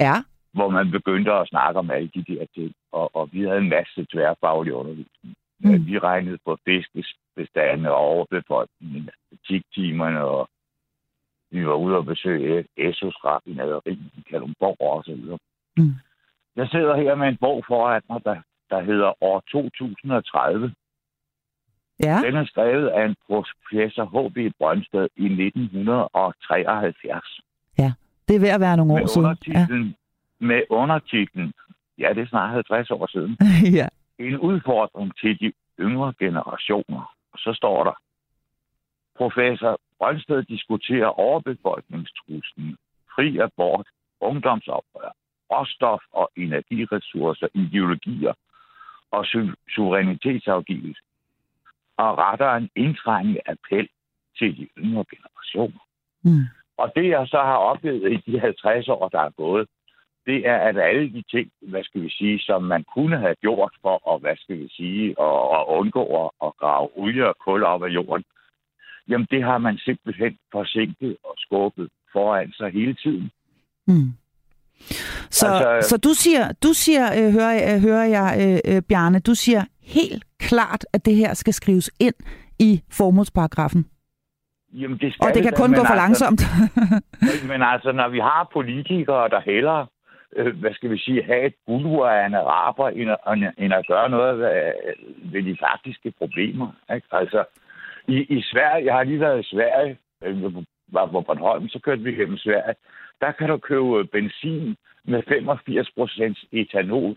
Ja. Hvor man begyndte at snakke om alle de der ting, og, og vi havde en masse tværfaglig undervisning. Mm. Vi regnede på fiskebestandene og overbefolkningen, matematiktimerne, og vi var ude og besøge Esos raffinaderi i Kalundborg og så videre. Mm. Jeg sidder her med en bog foran mig, der, der hedder År 2030. Ja. Den er skrevet af en professor H.B. Brøndsted i 1973. Ja, det er ved at være nogle år siden. Ja. Med undertitlen, ja, det er snart 50 år siden, ja. en udfordring til de yngre generationer. Og så står der, professor Brøndsted diskuterer overbefolkningstruslen, fri abort, ungdomsoprør, råstof- og energiressourcer, ideologier og su- suverænitetsafgivelse og retter en indtrængende appel til de yngre generationer. Mm. Og det, jeg så har oplevet i de 50 år, der er gået, det er, at alle de ting, hvad skal vi sige, som man kunne have gjort for at, hvad skal vi sige, at, at undgå at, at grave olie og kul op af jorden, jamen det har man simpelthen forsinket og skubbet foran sig hele tiden. Mm. Så, altså, så du siger, du siger øh, hører, øh, hører jeg, øh, øh, Bjarne, du siger helt klart, at det her skal skrives ind i formålsparagrafen. Jamen, det skal og det kan kun gå for altså, langsomt. men altså, når vi har politikere, der hellere, øh, hvad skal vi sige, have et bulver af en araber, end, end at gøre noget ved, ved de faktiske problemer. Ikke? Altså, i, i Sverige, jeg har lige været i Sverige, øh, var på Bornholm, så kørte vi gennem Sverige. Der kan du købe benzin med 85 procent etanol.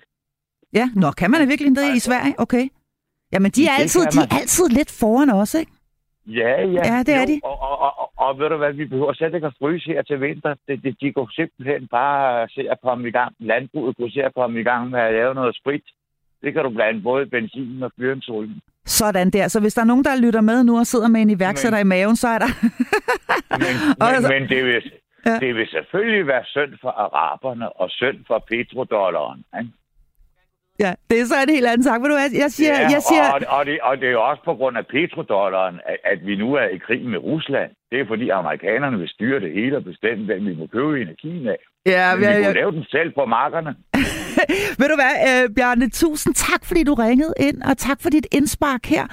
Ja, nå, kan man virkelig det i Sverige? Okay. Jamen, de er, altid, de er altid lidt foran os, ikke? Ja, ja. Ja, det er jo, de. Og, og, og, og, og ved du hvad, vi behøver slet ikke at fryse her til vinter. Det, det, de går simpelthen bare se at komme i gang. Landbruget kunne se at komme i gang med at lave noget sprit. Det kan du blande både benzin og fyringsolie. Sådan der. Så hvis der er nogen, der lytter med nu og sidder med en iværksætter men, i maven, så er der... men, men, men det, vil, ja. det vil selvfølgelig være synd for araberne og synd for petrodollaren. Ikke? Ja, det er så en helt anden sang. Ved du hvad, jeg siger... Ja, jeg siger... Og, og, det, og det er også på grund af petrodollaren, at, at vi nu er i krig med Rusland. Det er fordi amerikanerne vil styre det hele og bestemme, hvem vi må købe energien af. Ja, Men vi ja, kunne lave den selv på markerne. Ved du hvad, øh, Bjarne, tusind tak, fordi du ringede ind, og tak for dit indspark her.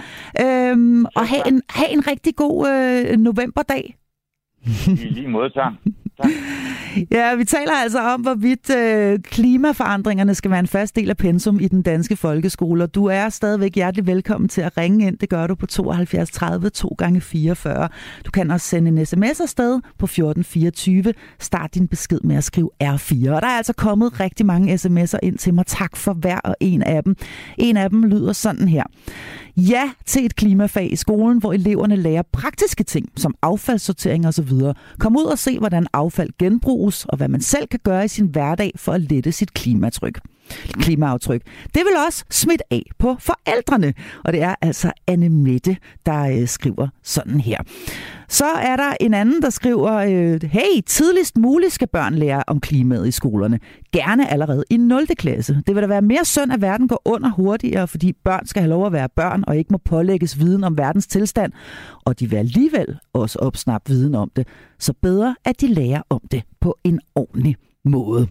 Øhm, og have en, have en rigtig god øh, novemberdag. I lige måde, tak. tak. Ja, vi taler altså om, hvorvidt øh, klimaforandringerne skal være en fast del af pensum i den danske folkeskole. Og du er stadigvæk hjertelig velkommen til at ringe ind. Det gør du på 72 30 2 gange 44. Du kan også sende en sms afsted på 1424. Start din besked med at skrive R4. Og der er altså kommet rigtig mange sms'er ind til mig. Tak for hver og en af dem. En af dem lyder sådan her. Ja til et klimafag i skolen, hvor eleverne lærer praktiske ting, som affaldssortering osv. Kom ud og se, hvordan affald genbruges, og hvad man selv kan gøre i sin hverdag for at lette sit klimatryk klimaaftryk. Det vil også smitte af på forældrene. Og det er altså Anne Mette, der øh, skriver sådan her. Så er der en anden, der skriver, øh, hey, tidligst muligt skal børn lære om klimaet i skolerne. Gerne allerede i 0. klasse. Det vil da være mere synd, at verden går under hurtigere, fordi børn skal have lov at være børn og ikke må pålægges viden om verdens tilstand. Og de vil alligevel også opsnappe viden om det. Så bedre, at de lærer om det på en ordentlig måde.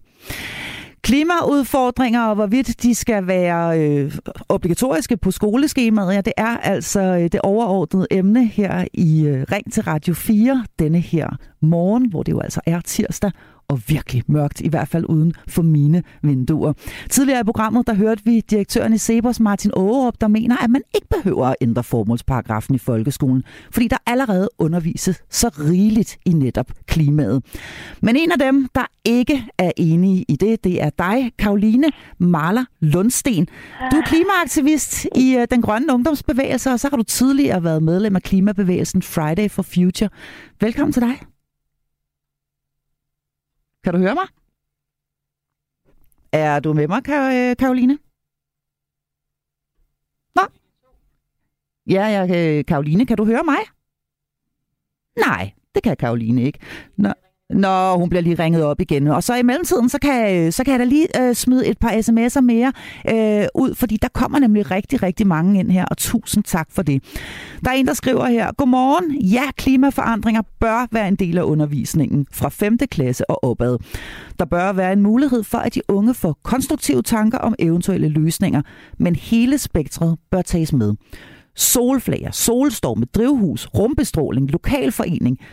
Klimaudfordringer og hvorvidt de skal være øh, obligatoriske på skoleskemaet, ja, det er altså øh, det overordnede emne her i øh, Ring til Radio 4 denne her morgen, hvor det jo altså er tirsdag, og virkelig mørkt, i hvert fald uden for mine vinduer. Tidligere i programmet, der hørte vi direktøren i Sebers, Martin Aarup, der mener, at man ikke behøver at ændre formålsparagrafen i folkeskolen, fordi der allerede undervises så rigeligt i netop klimaet. Men en af dem, der ikke er enige i det, det er dig, Karoline Marler Lundsten. Du er klimaaktivist i øh, den grønne ungdomsbevægelse, og så har du tidligere været medlem af klimabevægelsen Friday for Future. Velkommen til dig. Kan du høre mig? Er du med mig, øh, Karoline? Nå? Ja, jeg, øh, Karoline, kan du høre mig? Nej, det kan Karoline ikke. Nå, Nå, hun bliver lige ringet op igen. Og så i mellemtiden, så kan, så kan jeg da lige øh, smide et par sms'er mere øh, ud, fordi der kommer nemlig rigtig, rigtig mange ind her, og tusind tak for det. Der er en, der skriver her, Godmorgen, ja, klimaforandringer bør være en del af undervisningen fra 5. klasse og opad. Der bør være en mulighed for, at de unge får konstruktive tanker om eventuelle løsninger, men hele spektret bør tages med. Solflager, solstorme, drivhus, rumbestråling, lokalforening –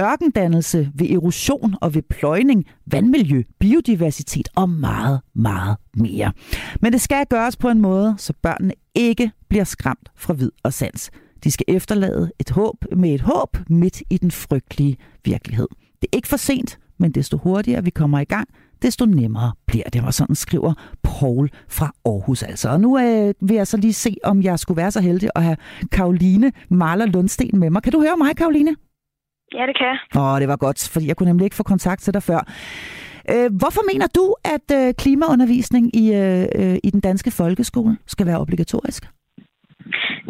ørkendannelse ved erosion og ved pløjning, vandmiljø, biodiversitet og meget, meget mere. Men det skal gøres på en måde, så børnene ikke bliver skræmt fra vid og sans. De skal efterlade et håb med et håb midt i den frygtelige virkelighed. Det er ikke for sent, men desto hurtigere vi kommer i gang, desto nemmere bliver det. Og sådan skriver Paul fra Aarhus altså. Og nu øh, vil jeg så lige se, om jeg skulle være så heldig at have Karoline Marler Lundsten med mig. Kan du høre mig, Karoline? Ja, det kan jeg. Åh, det var godt, fordi jeg kunne nemlig ikke få kontakt til dig før. Øh, hvorfor mener du, at øh, klimaundervisning i, øh, øh, i den danske folkeskole skal være obligatorisk?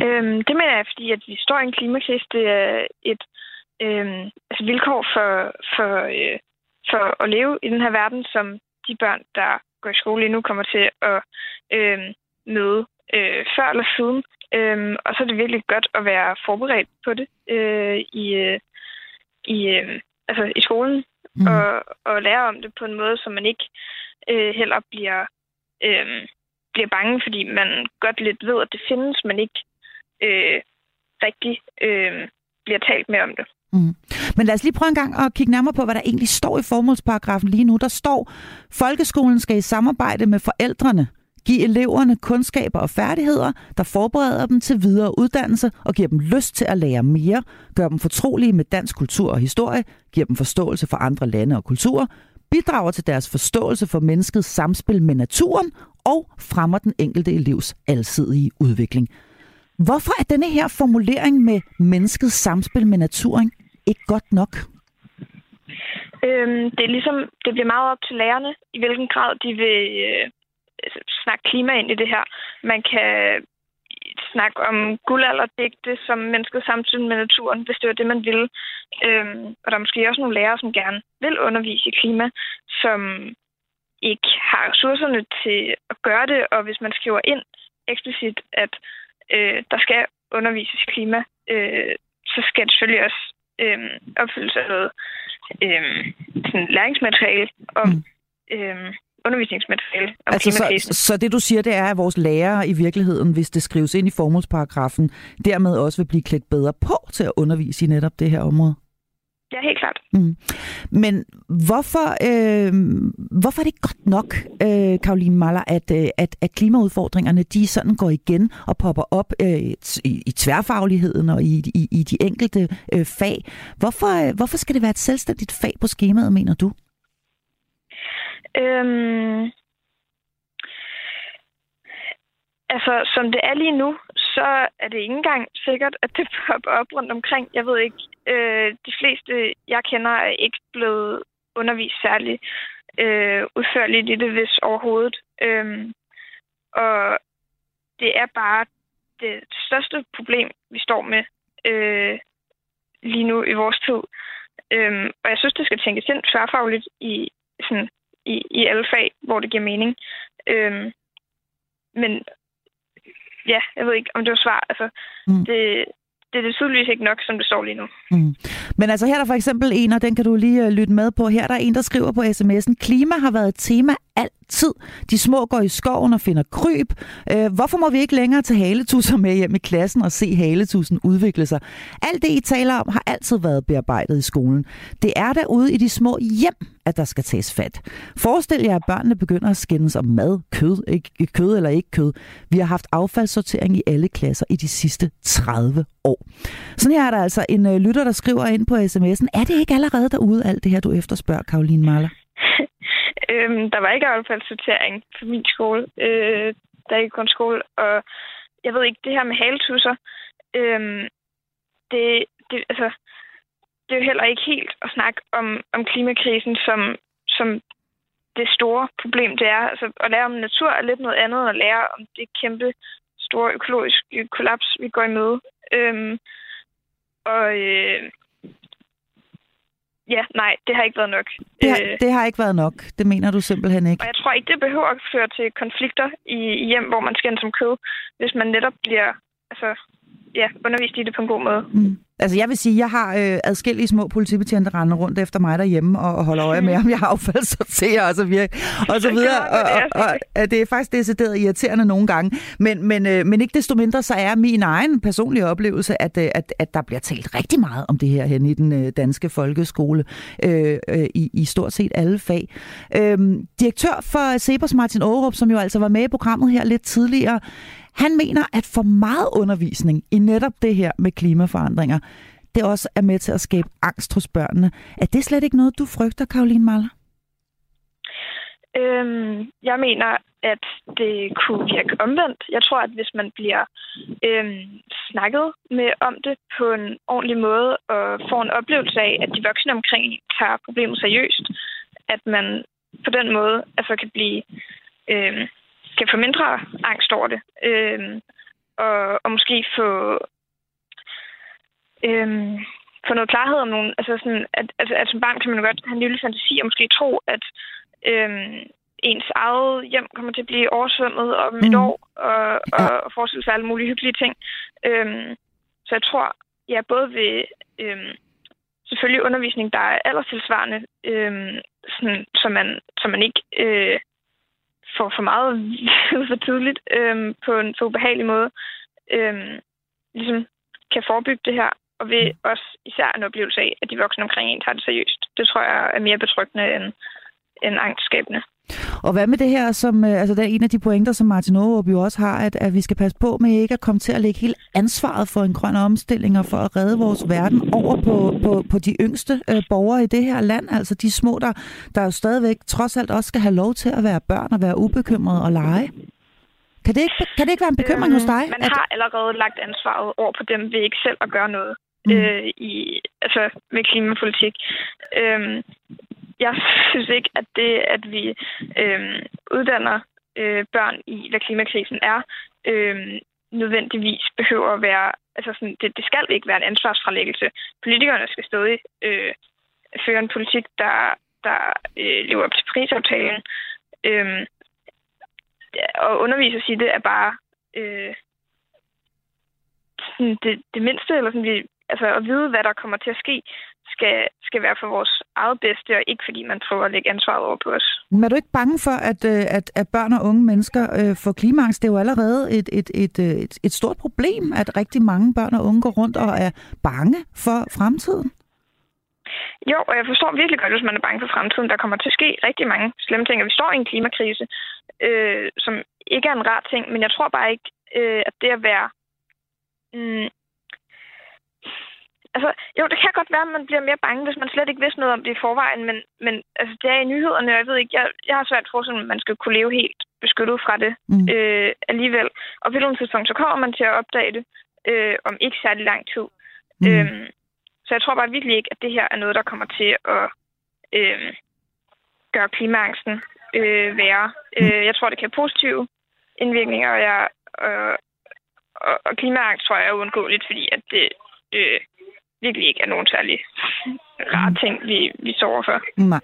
Øhm, det mener jeg, fordi at vi står i en klimakrise. Det er et øh, altså vilkår for, for, øh, for at leve i den her verden, som de børn, der går i skole lige nu, kommer til at øh, møde øh, før eller siden. Øhm, og så er det virkelig godt at være forberedt på det øh, i, øh, i, øh, altså i skolen mm. og, og lære om det på en måde, så man ikke øh, heller bliver, øh, bliver bange, fordi man godt lidt ved, at det findes, men ikke øh, rigtig øh, bliver talt mere om det. Mm. Men lad os lige prøve en gang at kigge nærmere på, hvad der egentlig står i formålsparagrafen lige nu. Der står, folkeskolen skal i samarbejde med forældrene Giv eleverne kundskaber og færdigheder, der forbereder dem til videre uddannelse og giver dem lyst til at lære mere, gør dem fortrolige med dansk kultur og historie, giver dem forståelse for andre lande og kulturer, bidrager til deres forståelse for menneskets samspil med naturen og fremmer den enkelte elevs alsidige udvikling. Hvorfor er denne her formulering med menneskets samspil med naturen ikke godt nok? Øhm, det er ligesom, det bliver meget op til lærerne, i hvilken grad de vil øh, snakke klima ind i det her. Man kan snakke om guldalderdigte som mennesket samtidig med naturen, hvis det var det, man ville. Øhm, og der er måske også nogle lærere, som gerne vil undervise i klima, som ikke har ressourcerne til at gøre det, og hvis man skriver ind eksplicit, at øh, der skal undervises i klima, øh, så skal det selvfølgelig også øh, opfyldes af noget øh, sådan læringsmateriale om mm. øh, undervisningsmateriale om altså, så, så det du siger, det er, at vores lærere i virkeligheden, hvis det skrives ind i formålsparagrafen, dermed også vil blive klædt bedre på til at undervise i netop det her område? Ja, helt klart. Mm. Men hvorfor, øh, hvorfor er det godt nok, øh, Karoline Maller, at, øh, at, at klimaudfordringerne de sådan går igen og popper op øh, i, i tværfagligheden og i, i, i de enkelte øh, fag? Hvorfor, øh, hvorfor skal det være et selvstændigt fag på skemaet, mener du? Øhm, altså, som det er lige nu, så er det ikke engang sikkert, at det popper op rundt omkring. Jeg ved ikke, øh, de fleste, jeg kender, er ikke blevet undervist særlig øh, udførligt i det, hvis overhovedet. Øhm, og det er bare det største problem, vi står med øh, lige nu i vores tid. Øhm, og jeg synes, det skal tænkes ind tværfagligt i, sådan, i, alle fag, hvor det giver mening. Øhm, men ja, jeg ved ikke, om det var svar. Altså, mm. det, det er det tydeligvis ikke nok, som det står lige nu. Mm. Men altså her er der for eksempel en, og den kan du lige uh, lytte med på. Her der er en, der skriver på sms'en, klima har været et tema tid. De små går i skoven og finder kryb. Øh, hvorfor må vi ikke længere tage haletusser med hjem i klassen og se haletusen udvikle sig? Alt det, I taler om, har altid været bearbejdet i skolen. Det er derude i de små hjem, at der skal tages fat. Forestil jer, at børnene begynder at skændes om mad, kød, ikke, kød eller ikke kød. Vi har haft affaldssortering i alle klasser i de sidste 30 år. Sådan her er der altså en øh, lytter, der skriver ind på sms'en. Er det ikke allerede derude, alt det her, du efterspørger, Karoline Maller? øhm, der var ikke affaldssortering på min skole, øh, der er ikke kun skole, og jeg ved ikke, det her med haletusser, øhm, det, det, altså, det er jo heller ikke helt at snakke om, om klimakrisen som, som det store problem, det er. Altså, at lære om natur er lidt noget andet, end at lære om det kæmpe store økologiske kollaps, vi går i. Øhm, og øh, ja, nej, det har ikke været nok. Det har, øh, det har ikke været nok. Det mener du simpelthen ikke. Og jeg tror ikke, det behøver at føre til konflikter i, i hjem, hvor man skændes som kød, hvis man netop bliver altså, ja, undervist i det på en god måde. Mm. Altså jeg vil sige, jeg har øh, adskillige små politibetjente rende rundt efter mig derhjemme og, og holder øje med, om jeg har affaldssorterer og så videre. Og så videre. Og, og, og, og det er faktisk decideret irriterende nogle gange. Men, men, øh, men ikke desto mindre, så er min egen personlige oplevelse, at, øh, at, at der bliver talt rigtig meget om det her hen i den øh, danske folkeskole øh, øh, i, i stort set alle fag. Øh, direktør for Sebers Martin Aarup, som jo altså var med i programmet her lidt tidligere, han mener, at for meget undervisning i netop det her med klimaforandringer, det også er med til at skabe angst hos børnene. Er det slet ikke noget, du frygter, Karoline Maller? Øhm, jeg mener, at det kunne virke omvendt. Jeg tror, at hvis man bliver øhm, snakket med om det på en ordentlig måde og får en oplevelse af, at de voksne omkring tager problemet seriøst, at man på den måde altså kan blive øhm, kan få mindre angst over det. Øhm, og, og måske få, øhm, få noget klarhed om nogle... Altså, sådan, at, at, at som barn kan man jo godt have en lille fantasi og måske tro, at øhm, ens eget hjem kommer til at blive oversvømmet om mm. et år og, og, og forestille sig alle mulige hyggelige ting. Øhm, så jeg tror, ja, både ved øhm, selvfølgelig undervisning, der er alderstilsvarende, øhm, sådan, så, man, så man ikke øh, får for meget for tidligt øhm, på en så ubehagelig måde, øhm, ligesom kan forebygge det her, og ved også især en oplevelse af, at de voksne omkring en tager det seriøst. Det tror jeg er mere betryggende end, end angstskabende. Og hvad med det her, som øh, altså der er en af de pointer, som Martin Aarup jo også har, at, at vi skal passe på med ikke at komme til at lægge hele ansvaret for en grøn omstilling og for at redde vores verden over på, på, på de yngste øh, borgere i det her land, altså de små, der, der jo stadigvæk trods alt også skal have lov til at være børn og være ubekymrede og lege. Kan det ikke, kan det ikke være en bekymring øhm, hos dig? Man at... har allerede lagt ansvaret over på dem ved ikke selv at gøre noget mm. øh, i, altså med klimapolitik. Øhm, jeg synes ikke, at det, at vi øh, uddanner øh, børn i, hvad klimakrisen er, øh, nødvendigvis behøver at være... Altså sådan, det, det skal ikke være en ansvarsfralæggelse. Politikerne skal stadig øh, føre en politik, der, der øh, lever op til prisaftalen. Øh, og undervise i det er bare øh, sådan det, det mindste, eller sådan, vi, altså at vide, hvad der kommer til at ske, skal, skal være for vores eget bedste, og ikke fordi man prøver at lægge ansvaret over på os. Men er du ikke bange for, at, øh, at, at børn og unge mennesker øh, får klimaangst? Det er jo allerede et, et, et, øh, et, et stort problem, at rigtig mange børn og unge går rundt og er bange for fremtiden. Jo, og jeg forstår virkelig godt, hvis man er bange for fremtiden. Der kommer til at ske rigtig mange slemme ting, og vi står i en klimakrise, øh, som ikke er en rar ting, men jeg tror bare ikke, øh, at det at være... Mm, altså, jo, det kan godt være, at man bliver mere bange, hvis man slet ikke vidste noget om det i forvejen, men, men altså, det er i nyhederne, og jeg ved ikke, jeg, jeg har svært for, at man skal kunne leve helt beskyttet fra det mm. øh, alligevel. Og på et tidspunkt, så kommer man til at opdage det øh, om ikke særlig lang tid. Mm. Øhm, så jeg tror bare virkelig ikke, at det her er noget, der kommer til at øh, gøre klimaangsten øh, værre. Mm. Øh, jeg tror, det kan have positive indvirkninger, og, jeg, øh, og, og klimaangst tror jeg er uundgåeligt, fordi at det øh, virkelig ikke er nogen særlig rare ting, vi, vi sover for. Nej.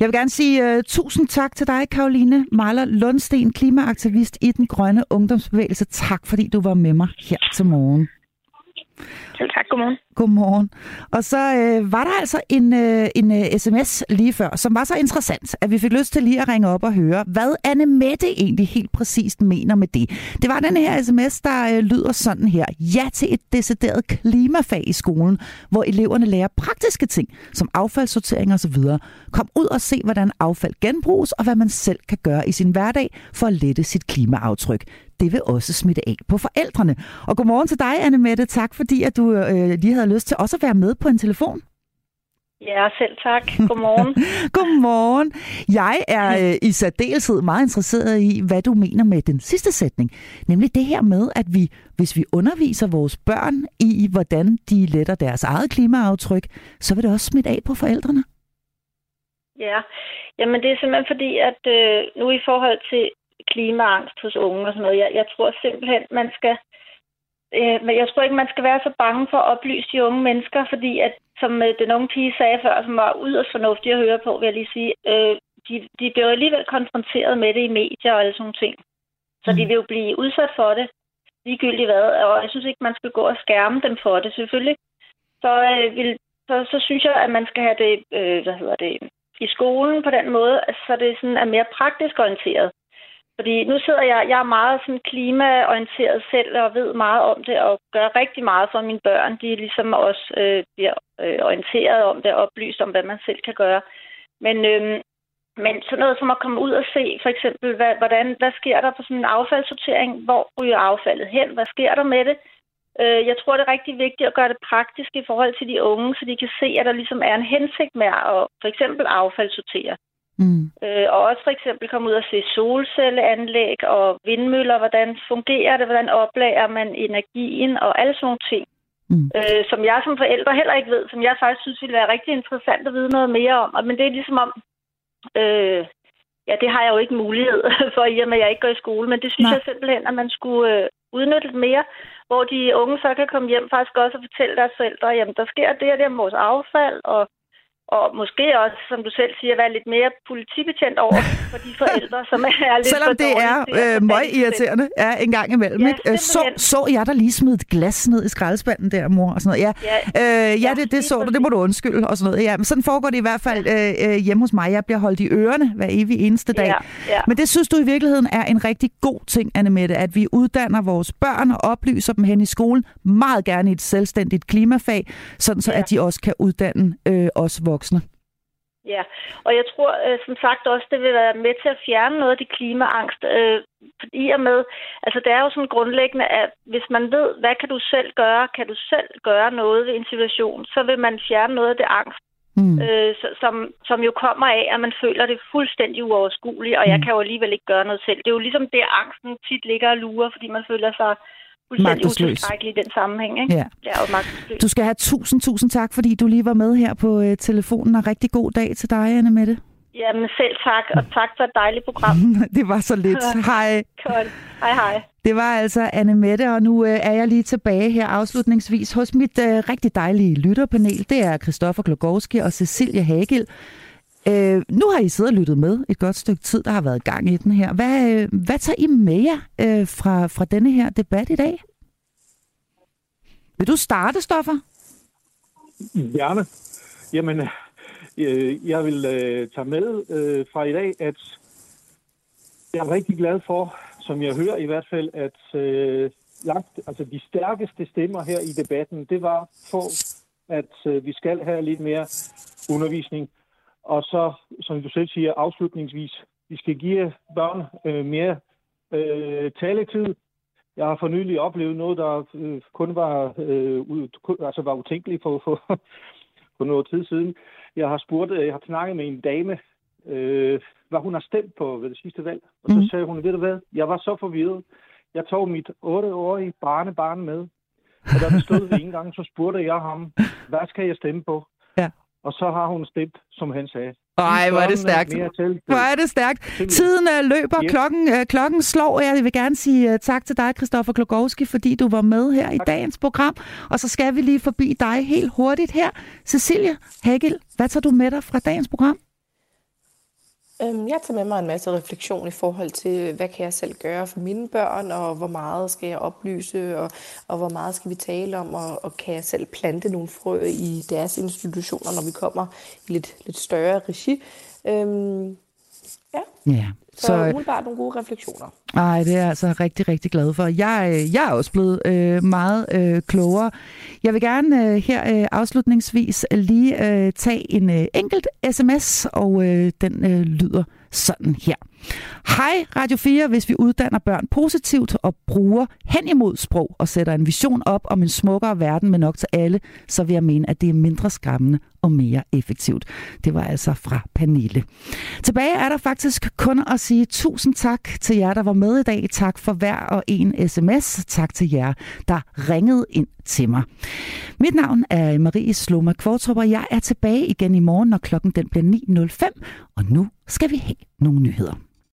Jeg vil gerne sige uh, tusind tak til dig, Karoline Marler Lundsten, klimaaktivist i den grønne ungdomsbevægelse. Tak, fordi du var med mig her til morgen. Selv tak. Godmorgen. Godmorgen. Og så øh, var der altså en, øh, en øh, sms lige før, som var så interessant, at vi fik lyst til lige at ringe op og høre, hvad Anne Mette egentlig helt præcist mener med det. Det var den her sms, der øh, lyder sådan her. Ja til et decideret klimafag i skolen, hvor eleverne lærer praktiske ting, som affaldssortering osv. Kom ud og se, hvordan affald genbruges, og hvad man selv kan gøre i sin hverdag for at lette sit klimaaftryk det vil også smitte af på forældrene. Og godmorgen til dig, Anne Mette. Tak fordi, at du øh, lige havde lyst til også at være med på en telefon. Ja, selv tak. Godmorgen. Godmorgen. Jeg er øh, i særdeleshed meget interesseret i, hvad du mener med den sidste sætning. Nemlig det her med, at vi, hvis vi underviser vores børn i, hvordan de letter deres eget klimaaftryk, så vil det også smitte af på forældrene. Ja, jamen det er simpelthen fordi, at øh, nu i forhold til klimaangst hos unge og sådan noget. Jeg, jeg tror simpelthen, man skal... Øh, men jeg tror ikke, man skal være så bange for at oplyse de unge mennesker, fordi at, som øh, den unge pige sagde før, som var yderst fornuftig at høre på, vil jeg lige sige, øh, de, de bliver alligevel konfronteret med det i medier og alle sådan ting. Så mm. de vil jo blive udsat for det, ligegyldigt hvad, og jeg synes ikke, man skal gå og skærme dem for det, selvfølgelig. Så, øh, vil, så, så synes jeg, at man skal have det, øh, hvad hedder det, i skolen på den måde, så det sådan er mere praktisk orienteret. Fordi nu sidder jeg, jeg er meget sådan klimaorienteret selv og ved meget om det og gør rigtig meget for mine børn. De ligesom også øh, bliver øh, orienteret om det og oplyst om, hvad man selv kan gøre. Men, øh, men sådan noget som at komme ud og se, for eksempel, hvad, hvordan, hvad sker der på sådan en affaldssortering? Hvor ryger affaldet hen? Hvad sker der med det? Øh, jeg tror, det er rigtig vigtigt at gøre det praktisk i forhold til de unge, så de kan se, at der ligesom er en hensigt med at for eksempel affaldssortere. Mm. Øh, og også for eksempel komme ud og se solcelleanlæg og vindmøller, hvordan fungerer det, hvordan oplager man energien og alle sådan nogle ting. Mm. Øh, som jeg som forældre heller ikke ved, som jeg faktisk synes ville være rigtig interessant at vide noget mere om. Men det er ligesom om, øh, ja, det har jeg jo ikke mulighed for, i og med at jeg ikke går i skole, men det synes Nej. jeg simpelthen, at man skulle øh, udnytte mere, hvor de unge så kan komme hjem faktisk også og fortælle deres forældre, jamen der sker det og det med vores affald, og og måske også, som du selv siger, være lidt mere politibetjent over for de forældre, som er lidt Selvom det er øh, møg irriterende ja, en gang imellem. Ja, ikke? Øh, så, så jeg der lige smide et glas ned i skraldespanden der, mor? Og sådan noget. Ja, ja, øh, ja det, det så du, det må du undskylde. Og sådan noget. Ja, men sådan foregår det i hvert fald øh, øh, hjemme hos mig. Jeg bliver holdt i ørerne hver evig eneste dag. Ja, ja. Men det synes du i virkeligheden er en rigtig god ting, Anne Mette, at vi uddanner vores børn og oplyser dem hen i skolen, meget gerne i et selvstændigt klimafag, sådan så ja. at de også kan uddanne øh, os voksne voksne. Ja, og jeg tror øh, som sagt også, det vil være med til at fjerne noget af de klimaangst. Øh, i og med, altså det er jo sådan grundlæggende, at hvis man ved, hvad kan du selv gøre, kan du selv gøre noget ved en situation, så vil man fjerne noget af det angst, mm. øh, som, som jo kommer af, at man føler det fuldstændig uoverskueligt, og mm. jeg kan jo alligevel ikke gøre noget selv. Det er jo ligesom det, angsten tit ligger og lurer, fordi man føler sig magtesløs. i den sammenhæng. Ikke? Ja. Det er jo Du skal have tusind, tusind tak, fordi du lige var med her på øh, telefonen, og rigtig god dag til dig, Anne Mette. Jamen selv tak, og tak for et dejligt program. det var så lidt. hej. Godt. Hej, hej. Det var altså Anne Mette, og nu øh, er jeg lige tilbage her afslutningsvis hos mit øh, rigtig dejlige lytterpanel. Det er Christoffer Glogowski og Cecilia Hagel. Øh, nu har I siddet og lyttet med et godt stykke tid, der har været gang i den her. Hvad, øh, hvad tager I med jer øh, fra, fra denne her debat i dag? Vil du starte, Stoffer? Gerne. Jamen, øh, jeg vil øh, tage med øh, fra i dag, at jeg er rigtig glad for, som jeg hører i hvert fald, at øh, langt, altså de stærkeste stemmer her i debatten, det var for, at øh, vi skal have lidt mere undervisning. Og så, som du selv siger, afslutningsvis, vi skal give børn øh, mere øh, taletid. Jeg har for nylig oplevet noget, der øh, kun var, øh, ud, altså var utænkeligt for, for, for noget tid siden. Jeg har spurgt, jeg har snakket med en dame, øh, hvad hun har stemt på ved det sidste valg. Og så mm. sagde hun, ved du hvad, jeg var så forvirret. Jeg tog mit 8-årige barnebarn med, og da det stod ved en gang, så spurgte jeg ham, hvad skal jeg stemme på? Og så har hun stemt, som han sagde. Ej, hvor er det stærkt. Hvor er det stærkt. Tiden uh, løber, yep. klokken, uh, klokken slår. Jeg vil gerne sige uh, tak til dig, Christoffer Klogowski, fordi du var med her tak. i dagens program. Og så skal vi lige forbi dig helt hurtigt her. Cecilia Hagel, hvad tager du med dig fra dagens program? Øhm, jeg tager med mig en masse refleksion i forhold til, hvad kan jeg selv gøre for mine børn, og hvor meget skal jeg oplyse, og, og hvor meget skal vi tale om, og, og kan jeg selv plante nogle frø i deres institutioner, når vi kommer i lidt, lidt større regi. Øhm, ja. ja. Så, så umiddelbart nogle gode refleksioner. Nej, det er jeg altså rigtig, rigtig glad for. Jeg, øh, jeg er også blevet øh, meget øh, klogere. Jeg vil gerne øh, her øh, afslutningsvis lige øh, tage en øh, enkelt sms, og øh, den øh, lyder sådan her. Hej Radio 4, hvis vi uddanner børn positivt og bruger hen imod sprog og sætter en vision op om en smukkere verden med nok til alle, så vil jeg mene, at det er mindre skræmmende og mere effektivt. Det var altså fra Pernille. Tilbage er der faktisk kun at sige tusind tak til jer, der var med i dag. Tak for hver og en sms. Tak til jer, der ringede ind til mig. Mit navn er Marie Sloma Kvartrup, og jeg er tilbage igen i morgen, når klokken den bliver 9.05. Og nu skal vi have nogle nyheder.